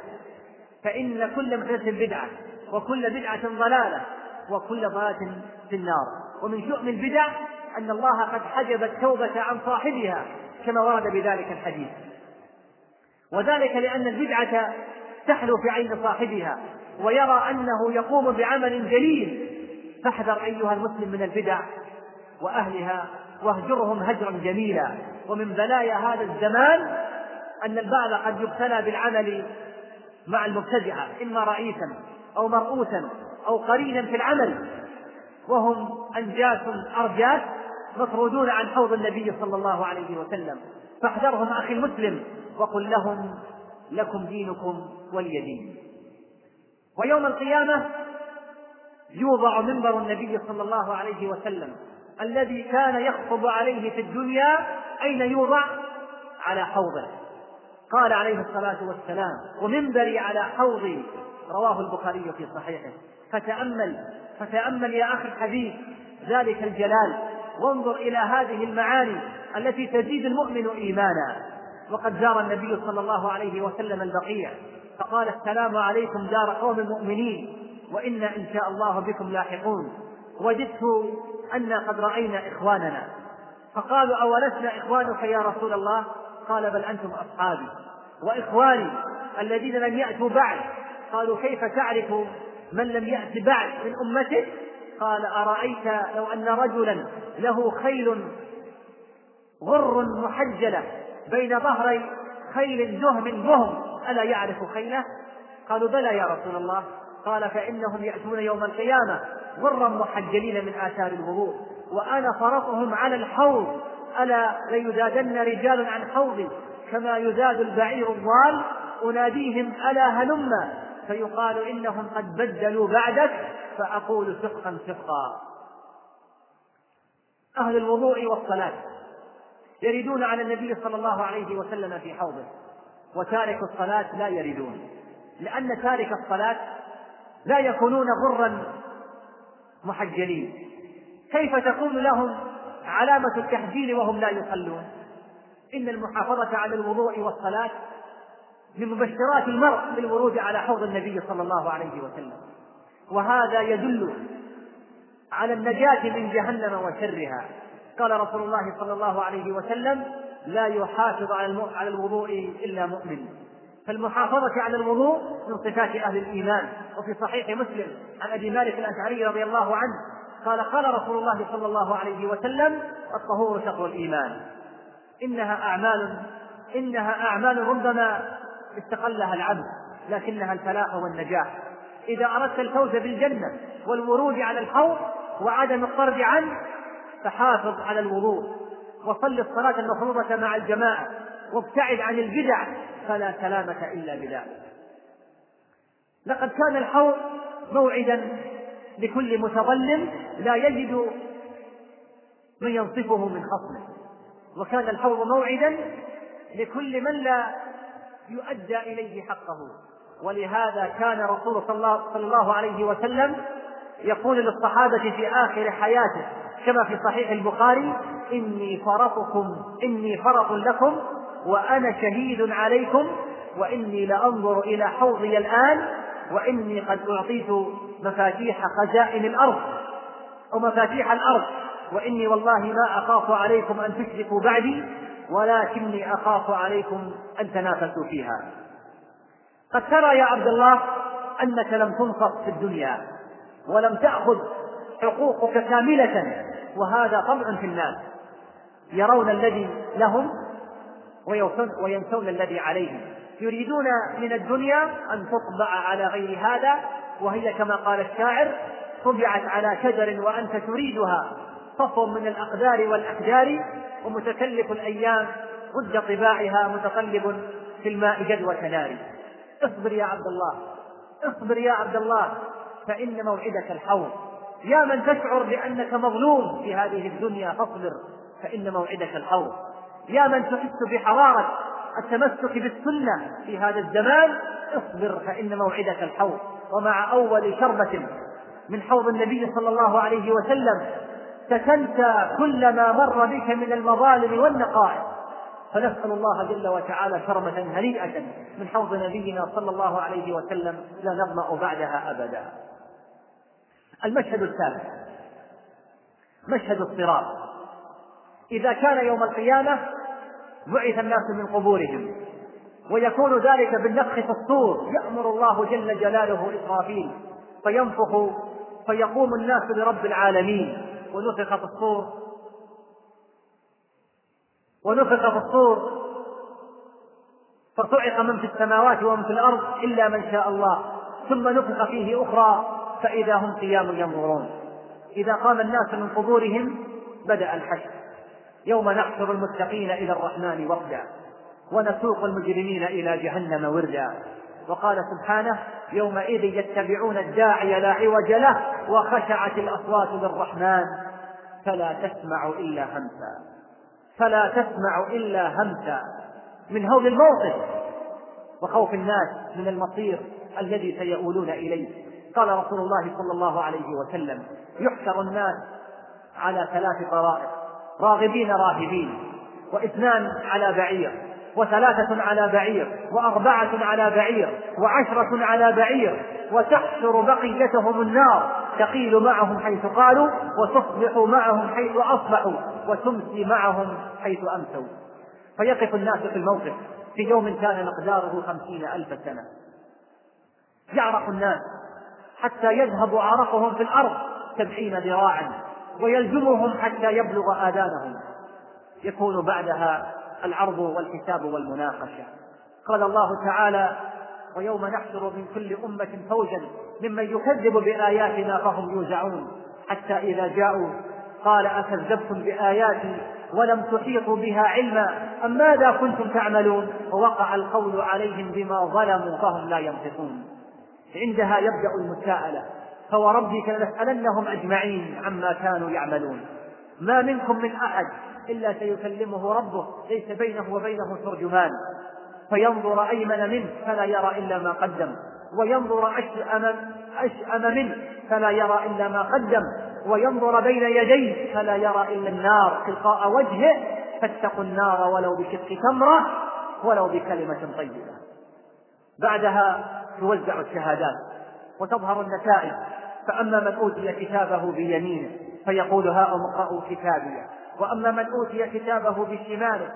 فإن كل محدث بدعة وكل بدعة ضلالة وكل ضلالة في النار. ومن شؤم البدع أن الله قد حجب التوبة عن صاحبها كما ورد بذلك الحديث. وذلك لأن البدعة تحلو في عين صاحبها ويرى أنه يقوم بعمل جليل. فاحذر أيها المسلم من البدع وأهلها واهجرهم هجرا جميلا. ومن بلايا هذا الزمان أن البعض قد يبتلى بالعمل مع المبتدعة إما رئيسا أو مرؤوسا أو قرينا في العمل. وهم أنجاس أرجاس مطرودون عن حوض النبي صلى الله عليه وسلم. فاحذرهم أخي المسلم وقل لهم لكم دينكم ولي دين. ويوم القيامة يوضع منبر النبي صلى الله عليه وسلم الذي كان يخطب عليه في الدنيا أين يوضع؟ على حوضه. قال عليه الصلاة والسلام ومنبري على حوضي رواه البخاري في صحيحه. فتأمل فتأمل يا أخي الحبيب ذلك الجلال. وانظر إلى هذه المعاني التي تزيد المؤمن إيمانا. وقد زار النبي صلى الله عليه وسلم البقيع فقال السلام عليكم دار قوم مؤمنين وإنا إن شاء الله بكم لاحقون. وجدت أنا قد رأينا إخواننا. فقالوا أولسنا إخوانك يا رسول الله؟ قال بل أنتم أصحابي وإخواني الذين لم يأتوا بعد. قالوا كيف تعرف من لم يأت بعد من أمتك؟ قال أرأيت لو أن رجلا له خيل غر محجلة بين ظهري خيل جهم بهم ألا يعرف خيله؟ قالوا بلى يا رسول الله. قال فإنهم يأتون يوم القيامة غرا محجلين من آثار الوضوء وأنا فرطهم على الحوض. ألا ليزادن رجال عن حوضي كما يزاد البعير الضال أناديهم ألا هلم فيقال إنهم قد بدلوا بعدك فأقول سقا سقا أهل الوضوء والصلاة يردون على النبي صلى الله عليه وسلم في حوضه وتارك الصلاة لا يردون لأن تارك الصلاة لا يكونون غرا محجلين. كيف تكون لهم علامة التحجيل وهم لا يصلون. إن المحافظة على الوضوء والصلاة من مبشرات المرء بالورود على حوض النبي صلى الله عليه وسلم. وهذا يدل على النجاة من جهنم وشرها. قال رسول الله صلى الله عليه وسلم لا يحافظ على الوضوء إلا مؤمن. فالمحافظة على الوضوء من صفات أهل الإيمان. وفي صحيح مسلم عن أبي مالك الأشعري رضي الله عنه قال قال رسول الله صلى الله عليه وسلم الطهور شطر الإيمان. إنها أعمال إنها أعمال ربما استقلها العبد لكنها الفلاح والنجاح. إذا أردت الفوز بالجنة والورود على الحوض وعدم الطرد عنه فحافظ على الوضوء وصل الصلاة المفروضة مع الجماعة وابتعد عن البدع فلا سلامة إلا بذلك لقد كان الحوض موعدا لكل متظلم لا يجد من ينصفه من خصمه. وكان الحوض موعدا لكل من لا يؤدى إليه حقه. ولهذا كان رسول صلى الله عليه وسلم يقول للصحابة في آخر حياته كما في صحيح البخاري إني فرطكم إني فرط لكم وأنا شهيد عليكم وإني لأنظر إلى حوضي الآن وإني قد أعطيت مفاتيح خزائن الأرض أو مفاتيح الأرض. وإني والله ما أخاف عليكم أن تشركوا بعدي ولكني أخاف عليكم أن تنافسوا فيها. قد ترى يا عبد الله أنك لم تنصف في الدنيا ولم تأخذ حقوقك كاملة وهذا طبع في الناس. يرون الذي لهم وينسون الذي عليهم. يريدون من الدنيا أن تطبع على غير هذا وهي كما قال الشاعر طبعت على شجر وأنت تريدها صفو من الأقدار والأحجار ومتكلف الأيام ضد طباعها متقلب في الماء جدوى نار اصبر يا عبد الله اصبر يا عبد الله فإن موعدك الحوض. يا من تشعر بأنك مظلوم في هذه الدنيا فاصبر فإن موعدك الحوض. يا من تحس بحرارة التمسك بالسنة في هذا الزمان اصبر فإن موعدك الحوض. ومع أول شربة من حوض النبي صلى الله عليه وسلم ستنسى كل ما مر بك من المظالم والنقائص. فنسأل الله جل وتعالى شربة هنيئة من حوض نبينا صلى الله عليه وسلم لا نظمأ بعدها أبدا. المشهد الثالث. مشهد الصراط. إذا كان يوم القيامة بعث الناس من قبورهم. ويكون ذلك بالنفخ في الصور. يأمر الله جل جلاله إسرافيل. فينفخ فيقوم الناس لرب العالمين. ونفخ في الصور. ونفخ في الصور. فصعق من في السماوات ومن في الأرض إلا من شاء الله. ثم نفخ فيه أخرى فإذا هم قيام ينظرون. إذا قام الناس من قبورهم بدأ الحشر. يوم نحشر المتقين إلى الرحمن وفدا ونسوق المجرمين إلى جهنم وردا. وقال سبحانه يومئذ يتبعون الداعي لا عوج له وخشعت الأصوات للرحمن فلا تسمع إلا همسا. فلا تسمع إلا همسا. من هول الموقف وخوف الناس من المصير الذي سيؤولون إليه. قال رسول الله صلى الله عليه وسلم يحشر الناس على ثلاث طرائق. راغبين راهبين واثنان على بعير وثلاثة على بعير وأربعة على بعير وعشرة على بعير وتحشر بقيتهم النار تقيل معهم حيث قالوا وتصبح معهم حيث أصبحوا وتمسي معهم حيث أمسوا. فيقف الناس في الموقف في يوم كان مقداره خمسين ألف سنة. يعرق الناس حتى يذهب عرقهم في الأرض سبعين ذراعا. ويلزمهم حتى يبلغ آذانهم. يكون بعدها العرض والحساب والمناقشة. قال الله تعالى ويوم نحشر من كل أمة فوجا ممن يكذب بآياتنا فهم يوزعون. حتى إذا جاءوا قال أكذبتم بآياتي ولم تحيطوا بها علما؟ أم ماذا كنتم تعملون؟ ووقع القول عليهم بما ظلموا فهم لا ينطقون. عندها يبدأ المساءلة. فوربك لنسألنهم أجمعين عما كانوا يعملون. ما منكم من أحد إلا سيكلمه ربه ليس بينه وبينه ترجمان. فينظر أيمن منه فلا يرى إلا ما قدم. وينظر أشأم, أشأم منه فلا يرى إلا ما قدم. وينظر بين يديه فلا يرى إلا النار. تلقاء وجهه فاتقوا النار ولو بشق تمرة ولو بكلمة طيبة. بعدها توزع الشهادات وتظهر النتائج. فأما من أوتي كتابه بيمينه فيقول هاؤم اقرأوا كتابي. وأما من أوتي كتابه بشماله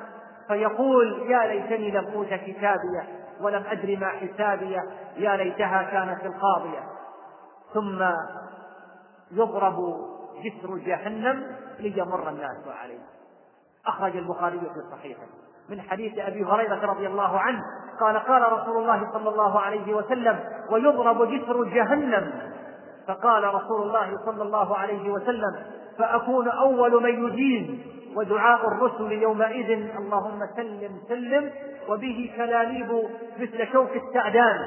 فيقول يا ليتني لم أوت كتابي ولم أدر ما حسابي. يا ليتها كانت القاضية. ثم يضرب جسر جهنم ليمر الناس عليه. أخرج البخاري في صحيحه من حديث أبي هريرة رضي الله عنه قال قال رسول الله صلى الله عليه وسلم ويضرب جسر جهنم. فقال رسول الله صلى الله عليه وسلم فأكون أول من يجيب ودعاء الرسل يومئذ اللهم سلم سلم وبه كلاليب مثل شوك السعدان.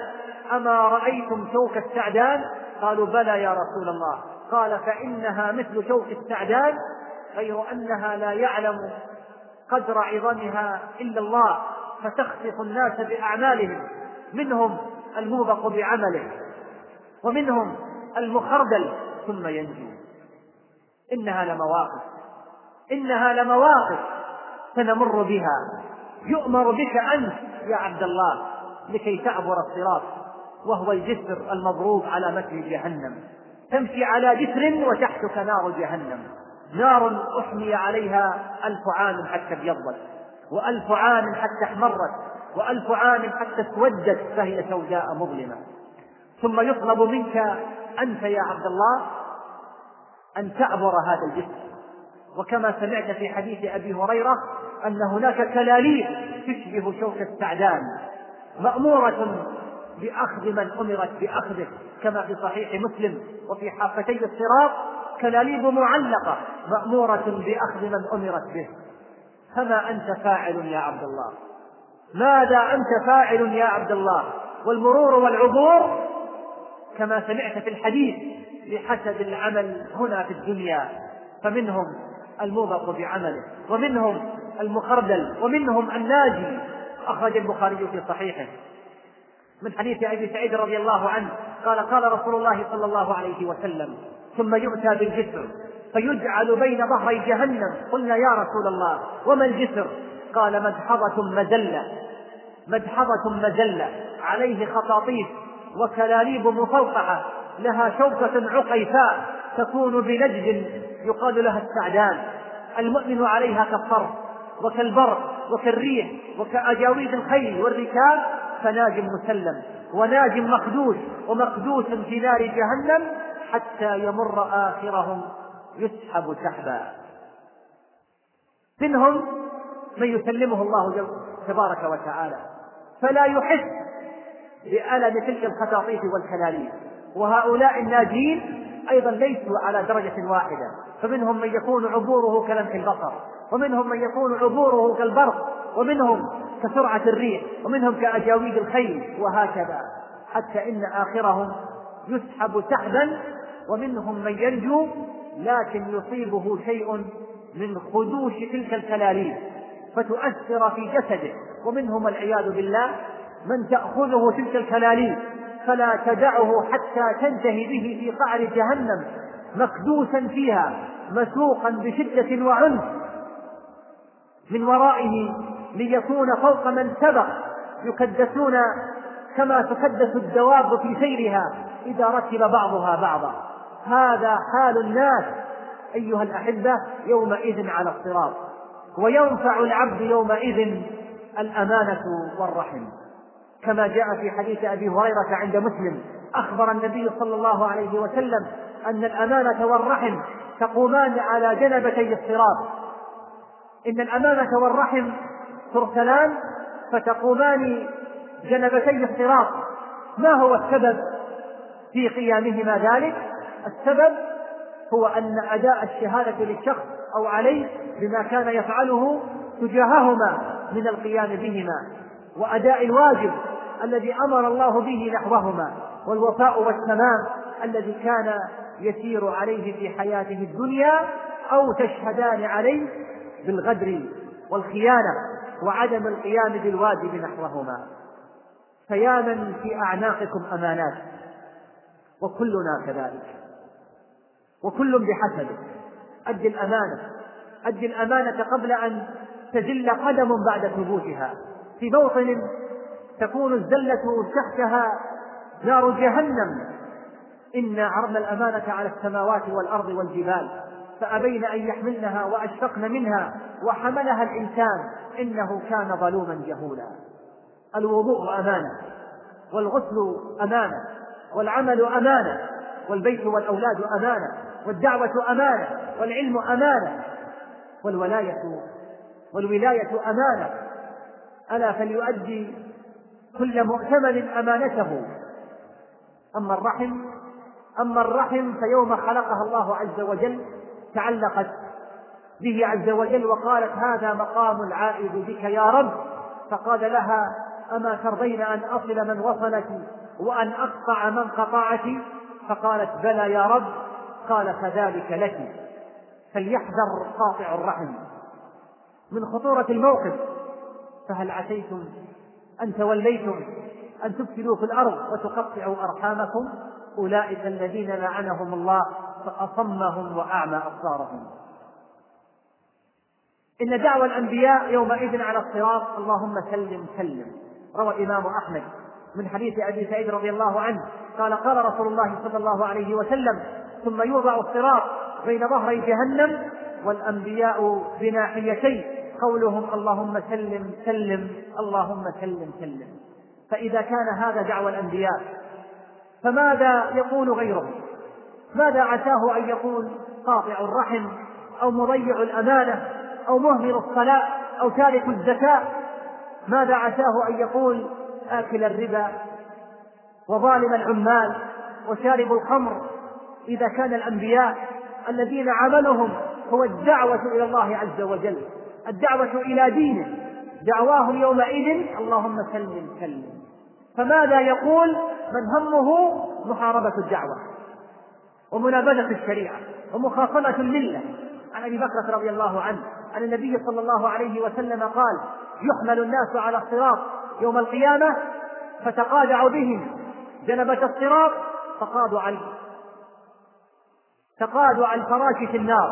أما رأيتم شوك السعدان؟ قالوا بلى يا رسول الله. قال فإنها مثل شوك السعدان غير أنها لا يعلم قدر عظمها إلا الله فتخسف الناس بأعمالهم منهم الموبق بعمله ومنهم المخردل ثم ينجو. إنها لمواقف. إنها لمواقف سنمر بها. يؤمر بك أنت يا عبد الله لكي تعبر الصراط وهو الجسر المضروب على متن جهنم. تمشي على جسر وتحتك نار جهنم. نار أحمي عليها ألف عام حتى ابيضت وألف عام حتى احمرت وألف عام حتى اسودت فهي سوداء مظلمة. ثم يطلب منك أنت يا عبد الله أن تعبر هذا الجسر وكما سمعت في حديث أبي هريرة أن هناك كلاليب تشبه شوك السعدان مأمورة بأخذ من أمرت بأخذه كما في صحيح مسلم وفي حافتي الصراط كلاليب معلقة مأمورة بأخذ من أمرت به. فما أنت فاعل يا عبد الله؟ ماذا أنت فاعل يا عبد الله؟ والمرور والعبور كما سمعت في الحديث بحسب العمل هنا في الدنيا فمنهم الموبق بعمله ومنهم المخردل ومنهم الناجي أخرج البخاري في صحيحه. من حديث أبي سعيد رضي الله عنه قال قال رسول الله صلى الله عليه وسلم ثم يؤتى بالجسر فيجعل بين ظهري جهنم قلنا يا رسول الله وما الجسر؟ قال مدحضة مزلة مدحضة مزلة عليه خطاطيف وكلاليب مفوقعة لها شوكة عقيفاء تكون بنجد يقال لها السعدان. المؤمن عليها كالصرف وكالبر وكالريح وكأجاويد الخيل والركاب فناج مسلم وناج مخدوش ومقدوس في نار جهنم حتى يمر آخرهم يسحب سحبا. منهم من يسلمه الله تبارك وتعالى. فلا يحس بألم تلك الخطاطيف والكلاليب وهؤلاء الناجين أيضا ليسوا على درجة واحدة. فمنهم من يكون عبوره كلمح البصر ومنهم من يكون عبوره كالبرق ومنهم كسرعة الريح ومنهم كأجاويد الخيل وهكذا. حتى إن آخرهم يسحب سحبا ومنهم من ينجو لكن يصيبه شيء من خدوش تلك الكلاليب فتؤثر في جسده. ومنهم والعياذ بالله من تأخذه تلك الكلاليب فلا تدعه حتى تنتهي به في قعر جهنم مكدوسا فيها مسوقا بشدة وعنف. من ورائه ليكون فوق من سبق يكدسون كما تكدس الدواب في سيرها إذا ركب بعضها بعضا. هذا حال الناس أيها الأحبة يومئذ على الصراط وينفع العبد يومئذ الأمانة والرحم. كما جاء في حديث أبي هريرة عند مسلم. أخبر النبي صلى الله عليه وسلم أن الأمانة والرحم تقومان على جنبتي الصراط. إن الأمانة والرحم ترسلان فتقومان جنبتي الصراط. ما هو السبب في قيامهما ذلك؟ السبب هو أن أداء الشهادة للشخص أو عليه بما كان يفعله تجاههما من القيام بهما. وأداء الواجب الذي أمر الله به نحوهما والوفاء والتمام الذي كان يسير عليه في حياته الدنيا أو تشهدان عليه بالغدر والخيانة وعدم القيام بالواجب نحوهما. فيا من في أعناقكم أمانات وكلنا كذلك. وكل بحسبه. أد الأمانة. أد الأمانة قبل أن تزل قدم بعد ثبوتها. في موطن تكون الزلة تحتها نار جهنم. إنا عرضنا الأمانة على السماوات والأرض والجبال فأبين أن يحملنها وأشفقن منها وحملها الإنسان. إنه كان ظلوما جهولا. الوضوء أمانة والغسل أمانة والعمل أمانة والبيت والأولاد أمانة والدعوة أمانة والعلم أمانة والولاية والولاية أمانة. ألا فليؤدي كل مؤتمن أمانته. أما الرحم أما الرحم فيوم خلقها الله عز وجل تعلقت به عز وجل وقالت هذا مقام العائد بك يا رب. فقال لها أما ترضين أن أصل من وصلك وأن أقطع من قطعك؟ فقالت بلى يا رب. قال فذلك لك. فليحذر قاطع الرحم. من خطورة الموقف. فهل عسيتم أن توليتم أن تفسدوا في الأرض وتقطعوا أرحامكم؟ أولئك الذين لعنهم الله فأصمهم وأعمى أبصارهم. إن دعوى الأنبياء يومئذ على الصراط اللهم سلم سلم. روى الإمام أحمد من حديث أبي سعيد رضي الله عنه قال قال رسول الله صلى الله عليه وسلم ثم يوضع الصراط بين ظهري جهنم والأنبياء بناحيتي قولهم اللهم سلم سلم اللهم سلم سلم. فإذا كان هذا دعوى الأنبياء فماذا يقول غيرهم؟ ماذا عساه أن يقول قاطع الرحم أو مضيع الأمانة أو مهمل الصلاة أو تارك الزكاة؟ ماذا عساه أن يقول آكل الربا وظالم العمال وشارب الخمر؟ إذا كان الأنبياء الذين عملهم هو الدعوة إلى الله عز وجل. الدعوة إلى دينه. دعواهم يومئذ اللهم سلم سلم. فماذا يقول؟ من همه محاربة الدعوة ومنابذة الشريعة ومخاصمة الملة. عن أبي بكر رضي الله عنه عن النبي صلى الله عليه وسلم قال يحمل الناس على الصراط يوم القيامة فتقادع بهم. جنبة الصراط تقاضع تقادع الفراش في النار.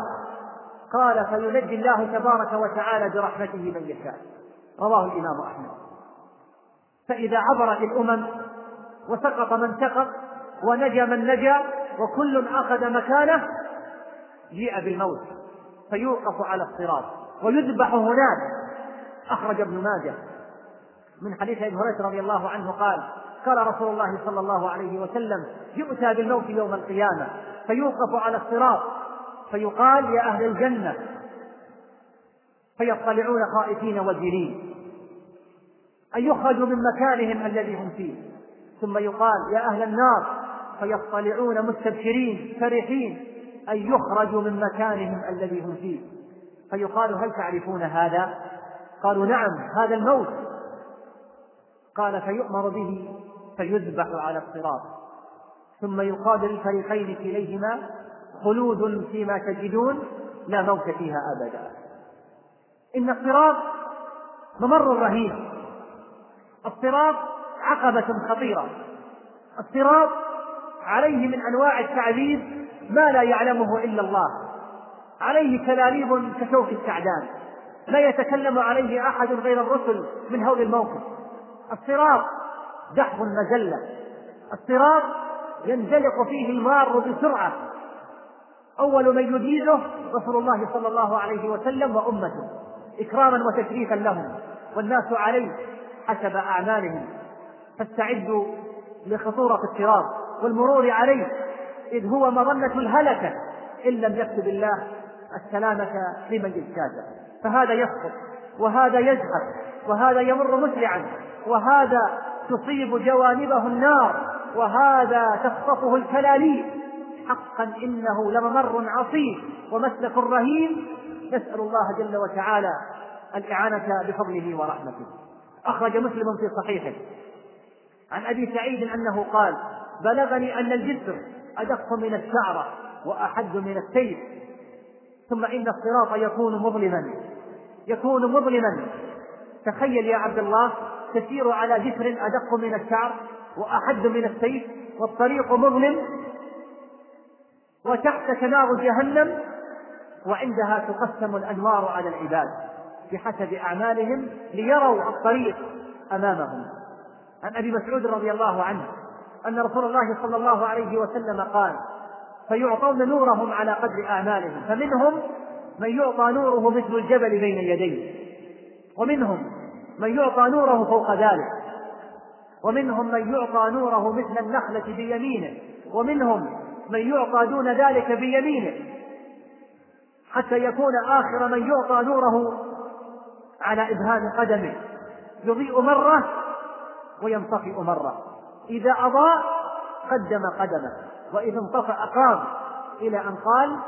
قال فينجي الله تبارك وتعالى برحمته من يشاء. رواه الإمام أحمد. فإذا عبرت الأمم وسقط من سقط ونجا من نجا وكل أخذ مكانه جيء بالموت فيوقف على الصراط ويذبح هناك. أخرج ابن ماجه من حديث أبي هريرة رضي الله عنه قال قال رسول الله صلى الله عليه وسلم يؤتى بالموت يوم القيامة فيوقف على الصراط فيقال يا أهل الجنة فيطلعون خائفين وجلين. أن يخرجوا من مكانهم الذي هم فيه. ثم يقال يا أهل النار فيطلعون مستبشرين فرحين. أن يخرجوا من مكانهم الذي هم فيه. فيقال هل تعرفون هذا؟ قالوا نعم هذا الموت. قال فيؤمر به فيذبح على الصراط. ثم يقال للفريقين كليهما خلود فيما تجدون لا موت فيها أبدا. إن الصراط ممر رهيب. الصراط عقبة خطيرة. الصراط عليه من أنواع التعذيب ما لا يعلمه إلا الله. عليه كلاليب كشوك السعدان. لا يتكلم عليه أحد غير الرسل من هول الموقف الصراط دحض المزلة الصراط ينزلق فيه المار بسرعة. أول من يجيزه رسول الله صلى الله عليه وسلم وأمته إكراما وتشريفا لهم والناس عليه حسب أعمالهم. فاستعدوا لخطورة الصراط والمرور عليه إذ هو مظنة الهلكة إن لم يكتب الله السلامة لمن اجتاز فهذا يسقط وهذا يزحف وهذا يمر مسرعا وهذا تصيب جوانبه النار وهذا تخطفه الكلاليب. حقا إنه لممر عصيب ومسلك رهيب. نسأل الله جل وتعالى الاعانه بفضله ورحمته. أخرج مسلم في صحيحه. عن أبي سعيد أنه قال بلغني أن الجسر أدق من الشعرة وأحد من السيف ثم إن الصراط يكون مظلما. يكون مظلما. تخيل يا عبد الله تسير على جسر أدق من الشعر وأحد من السيف والطريق مظلم وتحتك نار جهنم وعندها تقسم الأنوار على العباد بحسب أعمالهم ليروا الطريق أمامهم. عن أبي مسعود رضي الله عنه أن رسول الله صلى الله عليه وسلم قال فيعطون نورهم على قدر أعمالهم فمنهم من يعطى نوره مثل الجبل بين يديه ومنهم من يعطى نوره فوق ذلك ومنهم من يعطى نوره مثل النخلة بيمينه ومنهم من يعطى دون ذلك بيمينه حتى يكون آخر من يعطى نوره على إبهام قدمه. يضيء مرة وينطفئ مرة. إذا أضاء قدم قدمه وإذا انطفأ قام إلى أن قال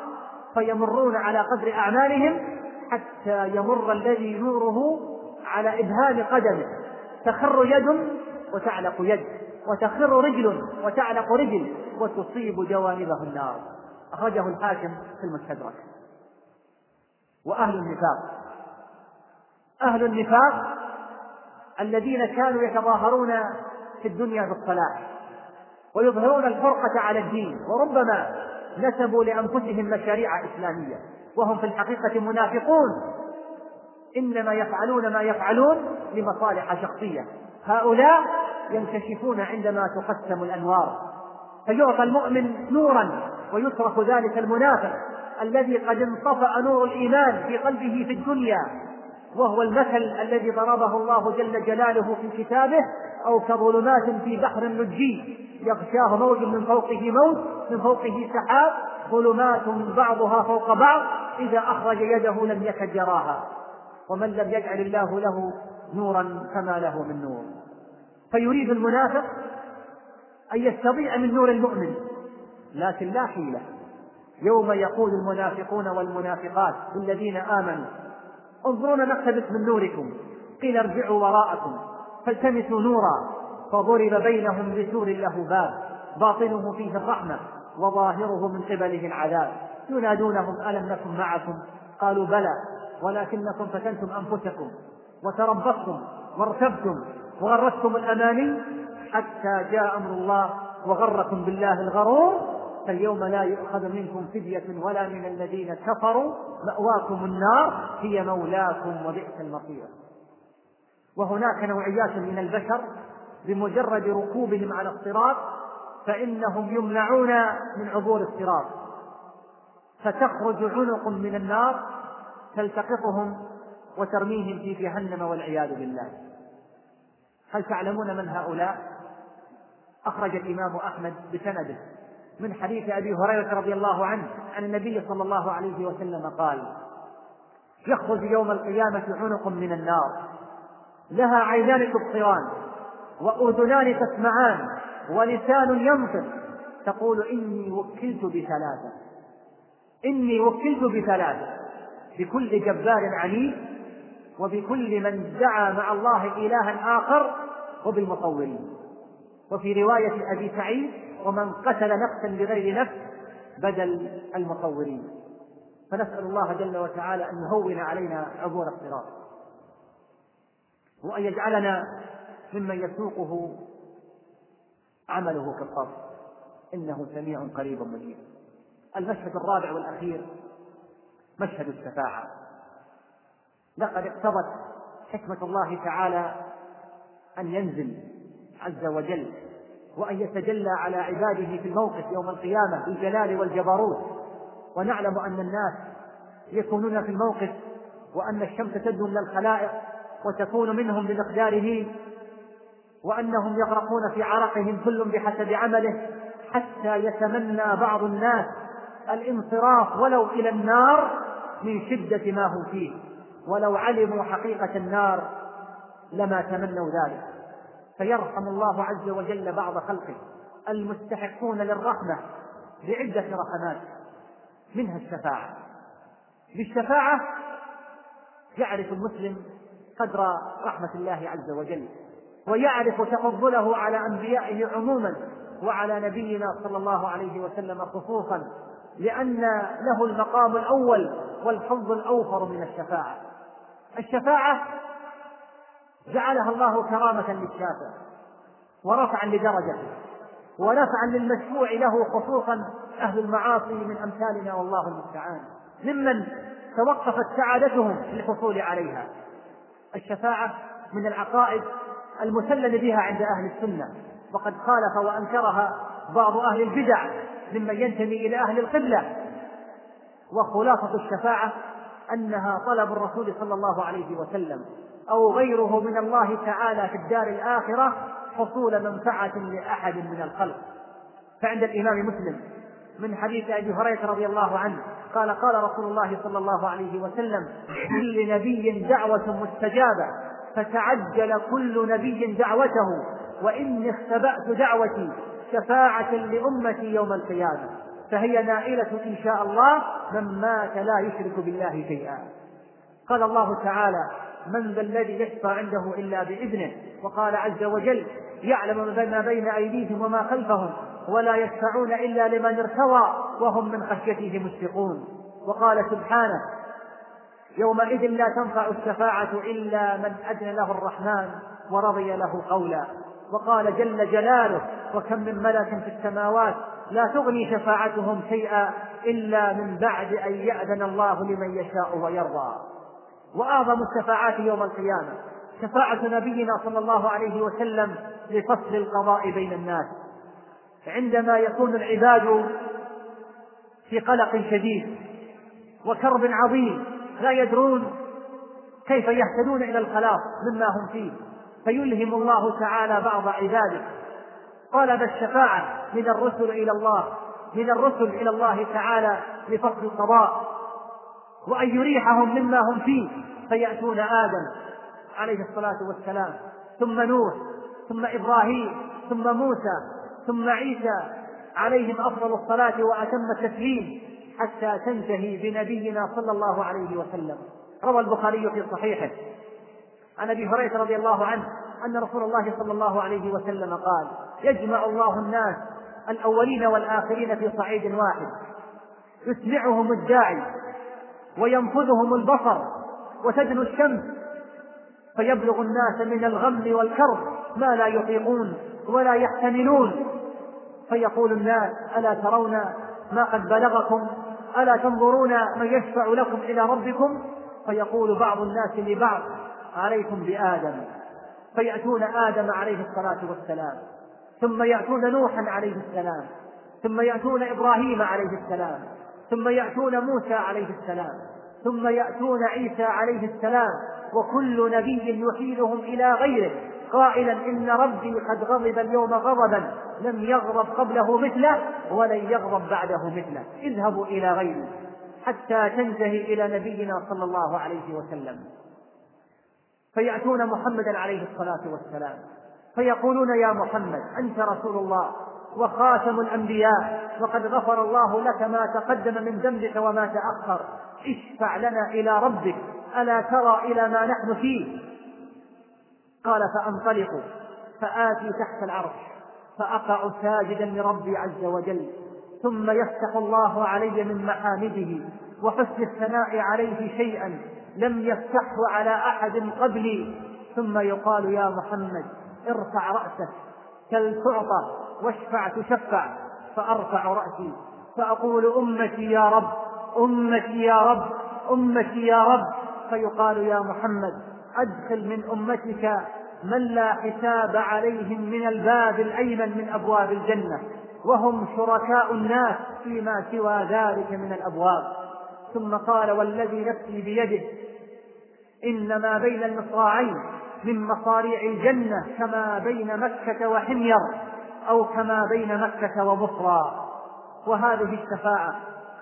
فيمرون على قدر أعمالهم حتى يمر الذي نوره على إبهام قدمه. تخر يد وتعلق يد وتخر رجل وتعلق رجل. وتصيب جوانبه النار. أخرجه الحاكم في المستدرك. وأهل النفاق. أهل النفاق الذين كانوا يتظاهرون في الدنيا بالصلاح ويظهرون الفرقة على الدين وربما نسبوا لأنفسهم مشاريع إسلامية وهم في الحقيقة منافقون. إنما يفعلون ما يفعلون لمصالح شخصية. هؤلاء ينكشفون عندما تقسم الأنوار. فيعطى المؤمن نورا ويترك ذلك المنافق الذي قد انطفأ نور الإيمان في قلبه في الدنيا وهو المثل الذي ضربه الله جل جلاله في كتابه أو كظلمات في بحر لجي يغشاه موج من فوقه موج من فوقه سحاب ظلمات بعضها فوق بعض إذا أخرج يده لم يكد يراها ومن لم يجعل الله له نورا فما له من نور. فيريد المنافق أن يستضيء من نور المؤمن. لكن لا حيلة. يوم يقول المنافقون والمنافقات للذين آمنوا انظرونا نقتبس من نوركم. قيل ارجعوا وراءكم فالتمسوا نورا فضرب بينهم بسور له باب باطنه فيه الرحمة وظاهره من قبله العذاب. ينادونهم ألم نكن معكم؟ قالوا بلى ولكنكم فتنتم أنفسكم وتربصتم وارتبتم وغرتكم الأماني؟ حتى جاء أمر الله وغركم بالله الغرور فاليوم لا يؤخذ منكم فدية ولا من الذين كفروا مأواكم النار هي مولاكم وبئس المصير. وهناك نوعيات من البشر بمجرد ركوبهم على الصراط فإنهم يمنعون من عبور الصراط. فتخرج عنق من النار تلتقطهم وترميهم في جهنم والعياذ بالله. هل تعلمون من هؤلاء؟ أخرج الإمام أحمد بسنده. من حديث أبي هريرة رضي الله عنه عن النبي صلى الله عليه وسلم قال يخرج يوم القيامة عنق من النار. لها عينان تبصران وأذنان تسمعان ولسان ينطق. تقول إني وكلت بثلاثة. إني وكلت بثلاثة. بكل جبار عنيد وبكل من دعا مع الله إلها آخر وبالمصورين وفي رواية أبي سعيد ومن قتل نفسا بغير نفس بدل المصورين فنسأل الله جل وتعالى أن يهون علينا عبور الصراط. وأن يجعلنا ممن يسوقه عمله كالقصر. إنه سميع قريب مجيب. المشهد الرابع والأخير مشهد الشفاعة. لقد اقتضت حكمة الله تعالى أن ينزل عز وجل وأن يتجلى على عباده في الموقف يوم القيامة بالجلال والجبروت. ونعلم أن الناس يكونون في الموقف وأن الشمس تدنو من الخلائق وتكون منهم بمقداره وأنهم يغرقون في عرقهم كل بحسب عمله حتى يتمنى بعض الناس الانصراف ولو إلى النار من شدة ما هم فيه. ولو علموا حقيقة النار لما تمنوا ذلك. فيرحم الله عز وجل بعض خلقه المستحقون للرحمة بعدة رحمات منها الشفاعة. بالشفاعة يعرف المسلم قدر رحمة الله عز وجل ويعرف تفضله على أنبيائه عموما وعلى نبينا صلى الله عليه وسلم خصوصا لأن له المقام الأول والحظ الأوفر من الشفاعة. الشفاعة جعلها الله كرامة للشافع ورفعا لدرجته ونفعا للمشفوع له خصوصا أهل المعاصي من أمثالنا والله المستعان. ممن توقفت سعادتهم للحصول عليها. الشفاعة من العقائد المسلم بها عند أهل السنة. وقد خالف وأنكرها بعض أهل البدع ممن ينتمي إلى أهل القبلة وخلاصة الشفاعة أنها طلب الرسول صلى الله عليه وسلم. أو غيره من الله تعالى في الدار الآخرة حصول منفعة لأحد من الخلق. فعند الإمام مسلم من حديث أبي هريرة رضي الله عنه قال قال رسول الله صلى الله عليه وسلم كل نبي دعوة مستجابة فتعجل كل نبي دعوته وإني اختبأت دعوتي شفاعة لأمتي يوم القيامة. فهي نائلة إن شاء الله من مات لا يشرك بالله شيئا. قال الله تعالى من ذا الذي يشفع عنده إلا بإذنه؟ وقال عز وجل يعلم ما بين أيديهم وما خلفهم ولا يشفعون إلا لمن ارتضى وهم من خشيته مشفقون. وقال سبحانه يومئذ لا تنفع الشفاعة إلا من أذن له الرحمن ورضي له قولا. وقال جل جلاله وكم من ملك في السماوات لا تغني شفاعتهم شيئا إلا من بعد أن يأذن الله لمن يشاء ويرضى. وأعظم الشفاعات يوم القيامة. شفاعة نبينا صلى الله عليه وسلم لفصل القضاء بين الناس. عندما يكون العباد في قلق شديد وكرب عظيم لا يدرون كيف يهتدون إلى الخلاص مما هم فيه. فيلهم الله تعالى بعض عباده. طلب الشفاعة من الرسل إلى الله من الرسل إلى الله تعالى لفصل القضاء وأن يريحهم مما هم فيه فيأتون آدم عليه الصلاة والسلام ثم نوح ثم إبراهيم ثم موسى ثم عيسى عليهم أفضل الصلاة وأتم التسليم حتى تنتهي بنبينا صلى الله عليه وسلم. روى البخاري في صحيحه عن أبي هريرة رضي الله عنه أن رسول الله صلى الله عليه وسلم قال يجمع الله الناس الأولين والآخرين في صعيد واحد يسمعهم الداعي وينفذهم البصر وتدنو الشمس. فيبلغ الناس من الغم والكرب ما لا يطيقون ولا يحتملون. فيقول الناس ألا ترون ما قد بلغكم؟ ألا تنظرون من يشفع لكم إلى ربكم؟ فيقول بعض الناس لبعض عليكم بآدم. فيأتون آدم عليه الصلاة والسلام ثم يأتون نوحا عليه السلام ثم يأتون إبراهيم عليه السلام. ثم يأتون موسى عليه السلام ثم يأتون عيسى عليه السلام وكل نبي يحيلهم إلى غيره قائلا إن ربي قد غضب اليوم غضبا لم يغضب قبله مثله ولن يغضب بعده مثله. اذهبوا إلى غيري حتى تنتهي إلى نبينا صلى الله عليه وسلم. فيأتون محمدا عليه الصلاة والسلام فيقولون يا محمد أنت رسول الله وخاتم الأنبياء. وقد غفر الله لك ما تقدم من ذنبك وما تأخر. اشفع لنا إلى ربك. ألا ترى إلى ما نحن فيه؟ قال فأنطلق. فآتي تحت العرش. فأقع ساجدا لربي عز وجل. ثم يفتح الله علي من محامده. وحسن الثناء عليه شيئا. لم يفتحه على أحد قبلي. ثم يقال يا محمد ارفع رأسك. كل تعطى. واشفع تشفع فأرفع رأسي فأقول أمتي يا رب أمتي يا رب أمتي يا رب. فيقال يا محمد أدخل من أمتك من لا حساب عليهم من الباب الأيمن من أبواب الجنة وهم شركاء الناس فيما سوى ذلك من الأبواب. ثم قال والذي نفسي بيده إن ما بين المصراعين من مصاريع الجنة كما بين مكة وحمير. أو كما بين مكة وبصرى. وهذه الشفاعة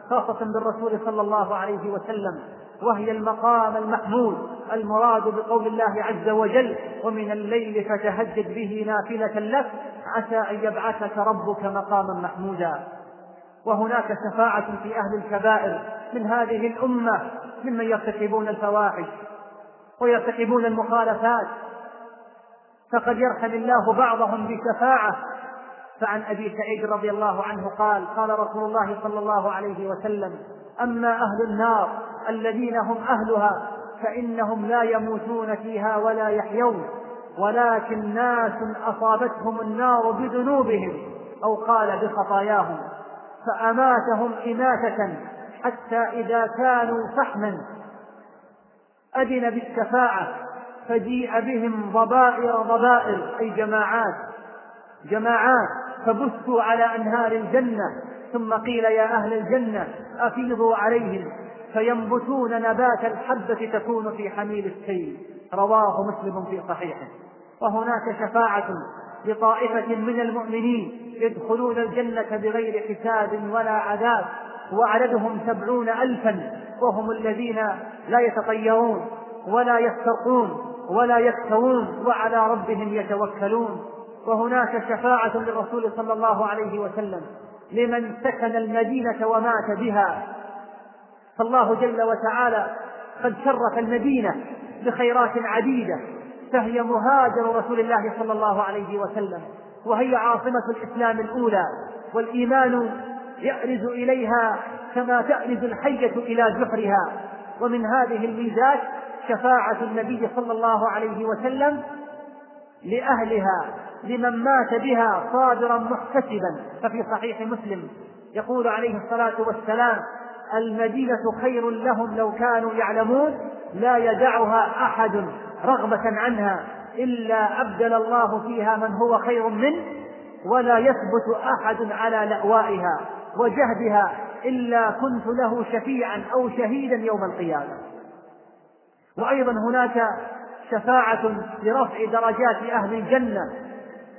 خاصة بالرسول صلى الله عليه وسلم وهي المقام المحمود المراد بقول الله عز وجل ومن الليل فتهجد به نافلة لك عسى أن يبعثك ربك مقاما محمودا. وهناك شفاعة في أهل الكبائر من هذه الأمة ممن يرتكبون الفواحش ويرتكبون المخالفات. فقد يرحم الله بعضهم بشفاعة فعن أبي سعيد رضي الله عنه قال قال رسول الله صلى الله عليه وسلم أما أهل النار الذين هم أهلها فإنهم لا يموتون فيها ولا يحيون ولكن ناس أصابتهم النار بذنوبهم أو قال بخطاياهم فأماتهم إماتة حتى إذا كانوا فحما. أذن بالشفاعة فجيء بهم ضبائر ضبائر أي جماعات جماعات فبثوا على أنهار الجنة ثم قيل يا أهل الجنة أفيضوا عليهم فينبتون نبات الحبة تكون في حميل السيل. رواه مسلم في صحيحه. وهناك شفاعة لطائفة من المؤمنين يدخلون الجنة بغير حساب ولا عذاب وعددهم سبعون ألفا وهم الذين لا يتطيرون ولا يسترقون ولا يكتوون وعلى ربهم يتوكلون. وهناك شفاعة للرسول صلى الله عليه وسلم لمن سكن المدينة ومات بها. فالله جل وتعالى قد شرف المدينة بخيرات عديدة فهي مهاجر رسول الله صلى الله عليه وسلم وهي عاصمة الإسلام الأولى والإيمان يأرز إليها كما تأرز الحية إلى جحرها. ومن هذه الميزات شفاعة النبي صلى الله عليه وسلم لأهلها. لمن مات بها صابرا محتسبا. ففي صحيح مسلم يقول عليه الصلاة والسلام المدينة خير لهم لو كانوا يعلمون لا يدعها أحد رغبة عنها إلا أبدل الله فيها من هو خير منه ولا يثبت أحد على لأوائها وجهدها إلا كنت له شفيعا أو شهيدا يوم القيامة. وأيضا هناك شفاعة لرفع درجات أهل الجنة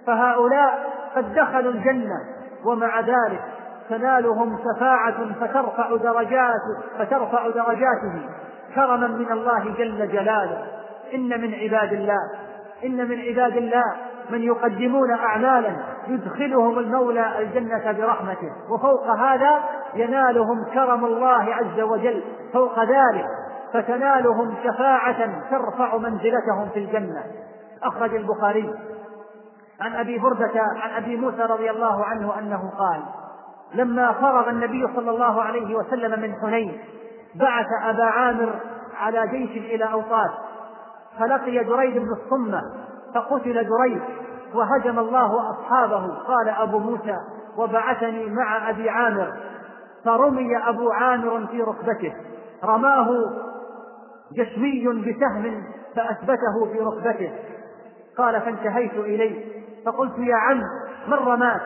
فهؤلاء قد دخلوا الجنة ومع ذلك تنالهم شفاعة فترفع درجات فترفع درجاتهم كرما من الله جل جلاله. إن من عباد الله إن من عباد الله من يقدمون أعمالا يدخلهم المولى الجنة برحمته. وفوق هذا ينالهم كرم الله عز وجل. فوق ذلك فتنالهم شفاعة ترفع منزلتهم في الجنة. أخرج البخاري عن أبي بردة عن أبي موسى رضي الله عنه أنه قال لما فرغ النبي صلى الله عليه وسلم من حنين بعث أبا عامر على جيش إلى أوطاس فلقي دريد بن الصمة فقتل دريد وهجم الله أصحابه قال أبو موسى وبعثني مع أبي عامر. فرمي أبو عامر في ركبته رماه جشمي بسهم فأثبته في ركبته قال فانتهيت إليه. فقلت يا عم من رماك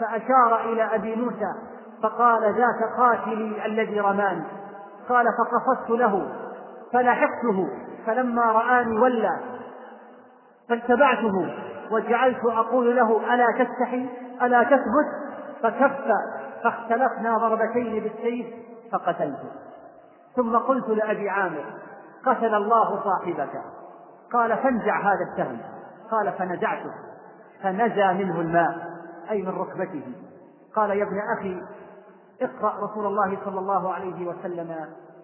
فأشار إلى أبي موسى فقال ذاك قاتلي الذي رماني. قال فقصدت له فلحقته فلما رآني ولى فاتبعته وجعلت أقول له ألا تستحي؟ ألا تثبت؟ فكف فاختلفنا ضربتين بالسيف فقتلته. ثم قلت لأبي عامر قتل الله صاحبك. قال فانزع هذا السهم. قال فنزعته. فنزى منه الماء أي من ركبته. قال يا ابن أخي اقرأ رسول الله صلى الله عليه وسلم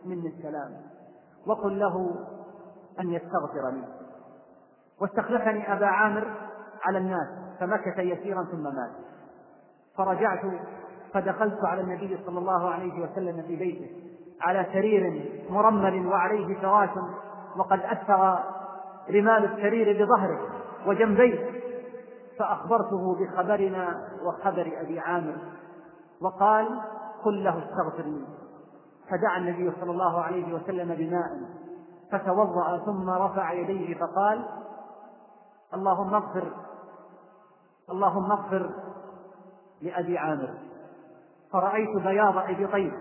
مني السلام وقل له أن يستغفر لي. واستخلفني أبا عامر على الناس فمكث يسيرا ثم مات. فرجعت فدخلت على النبي صلى الله عليه وسلم في بيته على سرير مرمل وعليه فراش وقد أثر رمال السرير بظهره وجنبيه. فأخبرته بخبرنا وخبر أبي عامر وقال قل له استغفر لي. فدعا النبي صلى الله عليه وسلم بماء فتوضأ ثم رفع يديه فقال اللهم اغفر اللهم اغفر لأبي عامر. فرأيت بياض إبطيه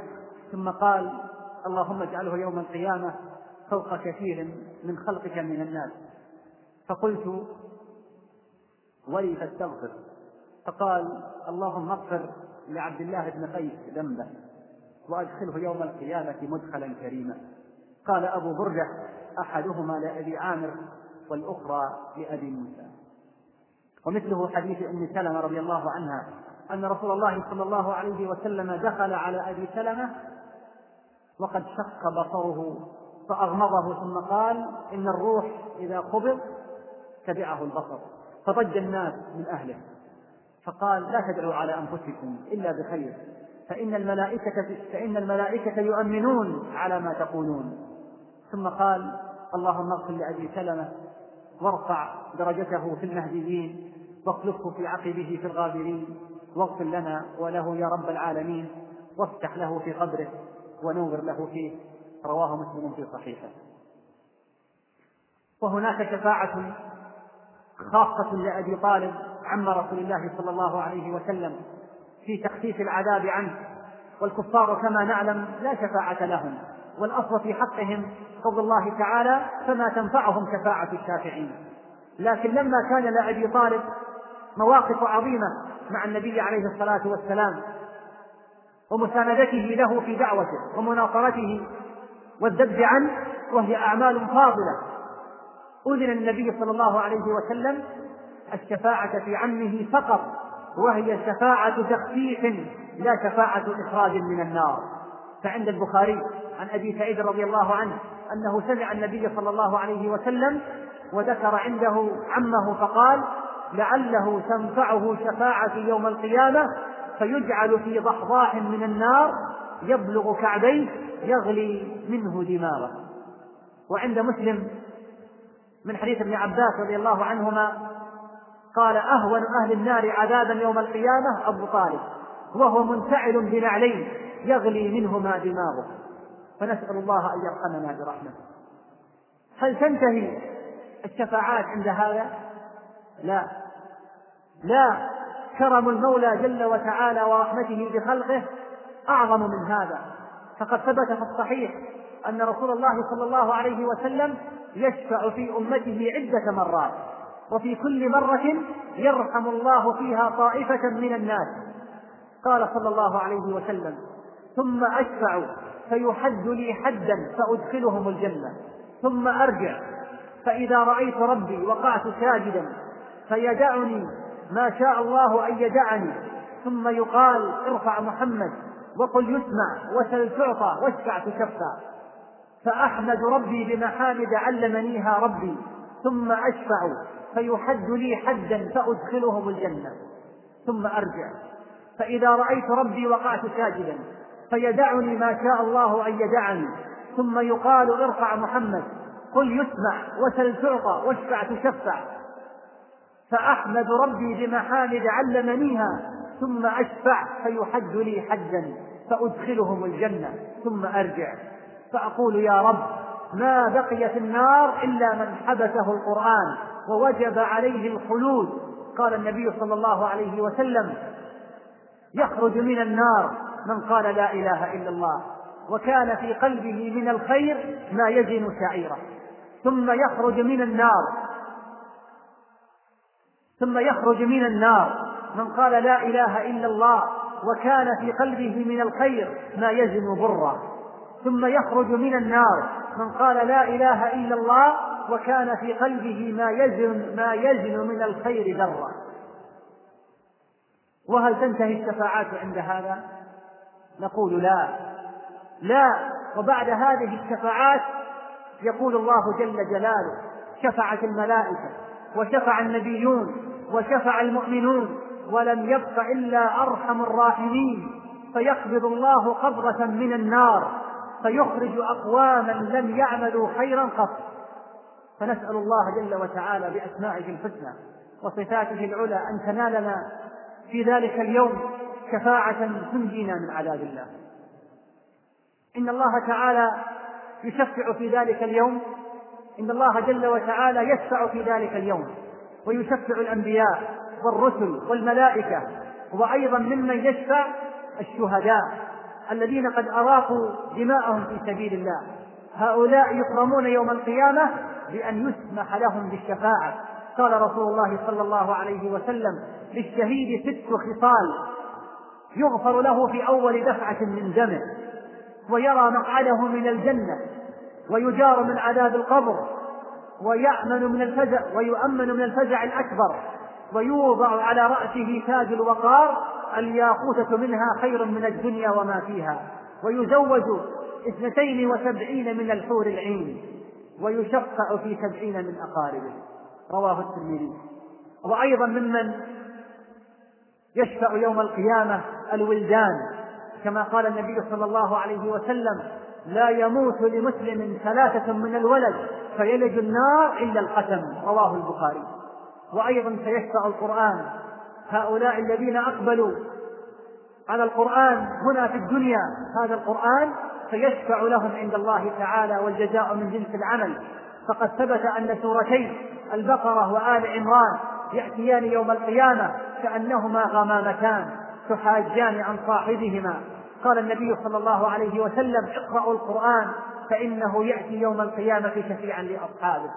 ثم قال اللهم اجعله يوم القيامة فوق كثير من خلقك من الناس. فقلت ولي فاستغفر. فقال اللهم اغفر لعبد الله بن قيس ذنبه وأدخله يوم القيامة مدخلا كريما. قال أبو بردة أحدهما لأبي عامر والأخرى لأبي موسى. ومثله حديث أم سلمة رضي الله عنها أن رسول الله صلى الله عليه وسلم دخل على أبي سلمة وقد شق بصره فأغمضه ثم قال إن الروح إذا قبض تبعه البصر. فضج الناس من أهله. فقال لا تدعوا على أنفسكم إلا بخير. فإن الملائكة فإن الملائكة يؤمنون على ما تقولون. ثم قال اللهم اغفر لأبي سلمة وارفع درجته في المهديين واخلفه في عقبه في الغابرين واغفر لنا وله يا رب العالمين وافتح له في قبره ونور له فيه. رواه مسلم في صحيحه. وهناك شفاعة خاصة لأبي طالب عم رسول الله صلى الله عليه وسلم في تخفيف العذاب عنه والكفار كما نعلم لا شفاعة لهم والأصل في حقهم قول الله تعالى فما تنفعهم شفاعة الشافعين. لكن لما كان لأبي طالب مواقف عظيمة مع النبي عليه الصلاة والسلام ومساندته له في دعوته ومناصرته والذب عنه وهي أعمال فاضلة أذن النبي صلى الله عليه وسلم الشفاعة في عمه فقط وهي شفاعة تخفيف لا شفاعة إخراج من النار. فعند البخاري عن أبي سعيد رضي الله عنه أنه سمع النبي صلى الله عليه وسلم وذكر عنده عمه فقال لعله تنفعه شفاعة يوم القيامة فيجعل في ضحضاح من النار يبلغ كعبيه يغلي منه دماغه. وعند مسلم من حديث ابن عباس رضي الله عنهما قال أهون أهل النار عذابا يوم القيامة أبو طالب وهو منتعل بنعلين يغلي منهما دماغه. فنسأل الله أن يرحمنا برحمته. هل تنتهي الشفاعات عند هذا؟ لا. لا. كرم المولى جل وتعالى ورحمته بخلقه أعظم من هذا. فقد ثبت في الصحيح أن رسول الله صلى الله عليه وسلم يشفع في أمته عدة مرات وفي كل مرة يرحم الله فيها طائفة من الناس. قال صلى الله عليه وسلم ثم أشفع فيحد لي حدا فأدخلهم الجنة. ثم أرجع فإذا رأيت ربي وقعت ساجدا فيدعني ما شاء الله أن يدعني. ثم يقال ارفع محمد وقل يسمع وسل تعطى واشفع تشفع فأحمد ربي بمحامد علمنيها ربي ثم أشفع فيحد لي حدا فأدخلهم الجنة ثم أرجع. فإذا رأيت ربي وقعت ساجدا فيدعني ما شاء الله أن يدعني ثم يقال ارفع محمد قل يسمع وسل تعطى واشفع تشفع. فأحمد ربي بمحامد علمنيها ثم أشفع فيحد لي حدا فأدخلهم الجنة ثم أرجع. فأقول يا رب ما بقي في النار إلا من حبسه القرآن ووجب عليه الخلود. قال النبي صلى الله عليه وسلم يخرج من النار من قال لا إله إلا الله وكان في قلبه من الخير ما يزن شعيره. ثم يخرج من النار ثم يخرج من النار من قال لا إله إلا الله وكان في قلبه من الخير ما يزن برا ثم يخرج من النار. من قال لا إله إلا الله وكان في قلبه ما يزن ما يزن من الخير ذرة. وهل تنتهي الشفاعات عند هذا؟ نقول لا. لا. وبعد هذه الشفاعات يقول الله جل جلاله شفعت الملائكة وشفع النبيون وشفع المؤمنون ولم يبق إلا أرحم الراحمين. فيقبض الله قبضة من النار. فيخرج أقواما لم يعملوا خيرا قط. فنسأل الله جل وتعالى بأسمائه الحسنى وصفاته العلى أن تنالنا في ذلك اليوم شفاعة تنجينا من عذاب الله. إن الله تعالى يشفع في ذلك اليوم. إن الله جل وتعالى يشفع في ذلك اليوم. ويشفع الأنبياء والرسل والملائكة. وأيضا ممن يشفع الشهداء. الذين قد أراقوا دماءهم في سبيل الله. هؤلاء يكرمون يوم القيامة بأن يسمح لهم بالشفاعة. قال رسول الله صلى الله عليه وسلم للشهيد ست خصال يغفر له في أول دفعة من دمه ويرى مقعده من الجنة ويجار من عذاب القبر ويأمن من الفزع ويؤمن من الفزع الأكبر ويوضع على رأسه تاج الوقار الياقوتة منها خير من الدنيا وما فيها ويزوج اثنتين وسبعين من الحور العين ويشفع في سبعين من أقاربه. رواه الترمذي. وأيضا ممن يشفع يوم القيامة الولدان كما قال النبي صلى الله عليه وسلم لا يموت لمسلم ثلاثة من الولد فيلج النار إلا القتم رواه البخاري. وأيضا سيشفع القرآن هؤلاء الذين أقبلوا على القرآن هنا في الدنيا هذا القرآن فيشفع لهم عند الله تعالى والجزاء من جنس العمل. فقد ثبت أن سورتين البقرة وآل عمران يأتيان يوم القيامة كأنهما غمامتان تحاجان عن صاحبهما. قال النبي صلى الله عليه وسلم اقرأوا القرآن فإنه يأتي يوم القيامة شفيعا لأصحابه.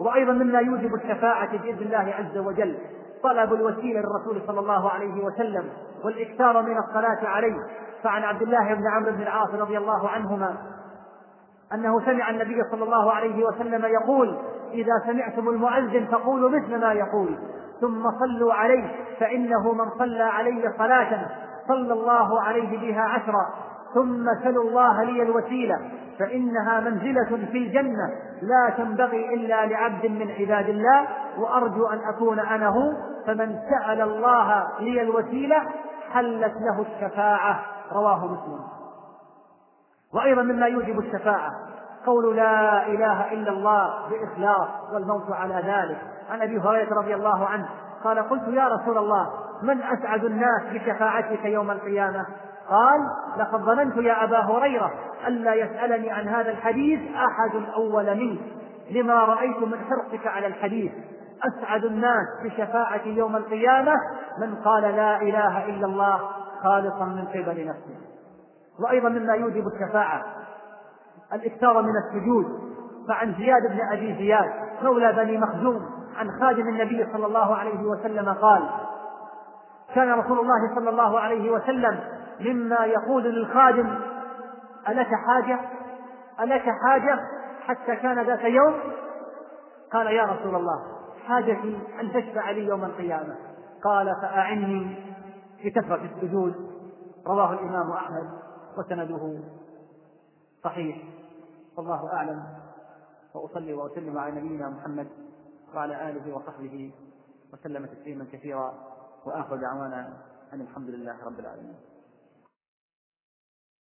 وأيضا مما يوجب الشفاعة بإذن الله عز وجل. طلب الوسيلة للرسول صلى الله عليه وسلم والإكثار من الصلاة عليه فعن عبد الله بن عمرو بن العاص رضي الله عنهما أنه سمع النبي صلى الله عليه وسلم يقول إذا سمعتم المؤذن فقولوا مثل ما يقول ثم صلوا عليه فإنه من صلى علي صلاة صلى الله عليه بها عشرا. ثم سلوا الله لي الوسيلة فإنها منزلة في الجنة لا تنبغي إلا لعبد من عباد الله وأرجو أن أكون أنا هو فمن سأل الله لي الوسيلة حلت له الشفاعة رواه مسلم. وأيضا مما يوجب الشفاعة قول لا إله إلا الله بإخلاص والموت على ذلك. عن أبي هريرة رضي الله عنه قال قلت يا رسول الله من أسعد الناس بشفاعتك يوم القيامة؟ قال لقد ظننت يا أبا هريرة ألا يسألني عن هذا الحديث أحد أول منك لما رأيت من حرصك على الحديث؟ أسعد الناس بشفاعة يوم القيامة من قال لا إله إلا الله خالصا من قبل نفسه. وأيضا مما يوجب الشفاعة. الإكثار من السجود. فعن زياد بن أبي زياد مولى بني مخزوم عن خادم النبي صلى الله عليه وسلم قال كان رسول الله صلى الله عليه وسلم مما يقول للخادم ألك حاجة؟ ألك حاجة؟ حتى كان ذات يوم؟ قال يا رسول الله حاجتي أن تشفع لي يوم القيامة. قال فأعني بكثرة السجود. رواه الإمام أحمد وسنده صحيح. والله أعلم. وأصلي وأسلم على نبينا محمد وعلى آله وصحبه وسلم تسليما كثيرا. وآخر دعوانا أن الحمد لله رب العالمين.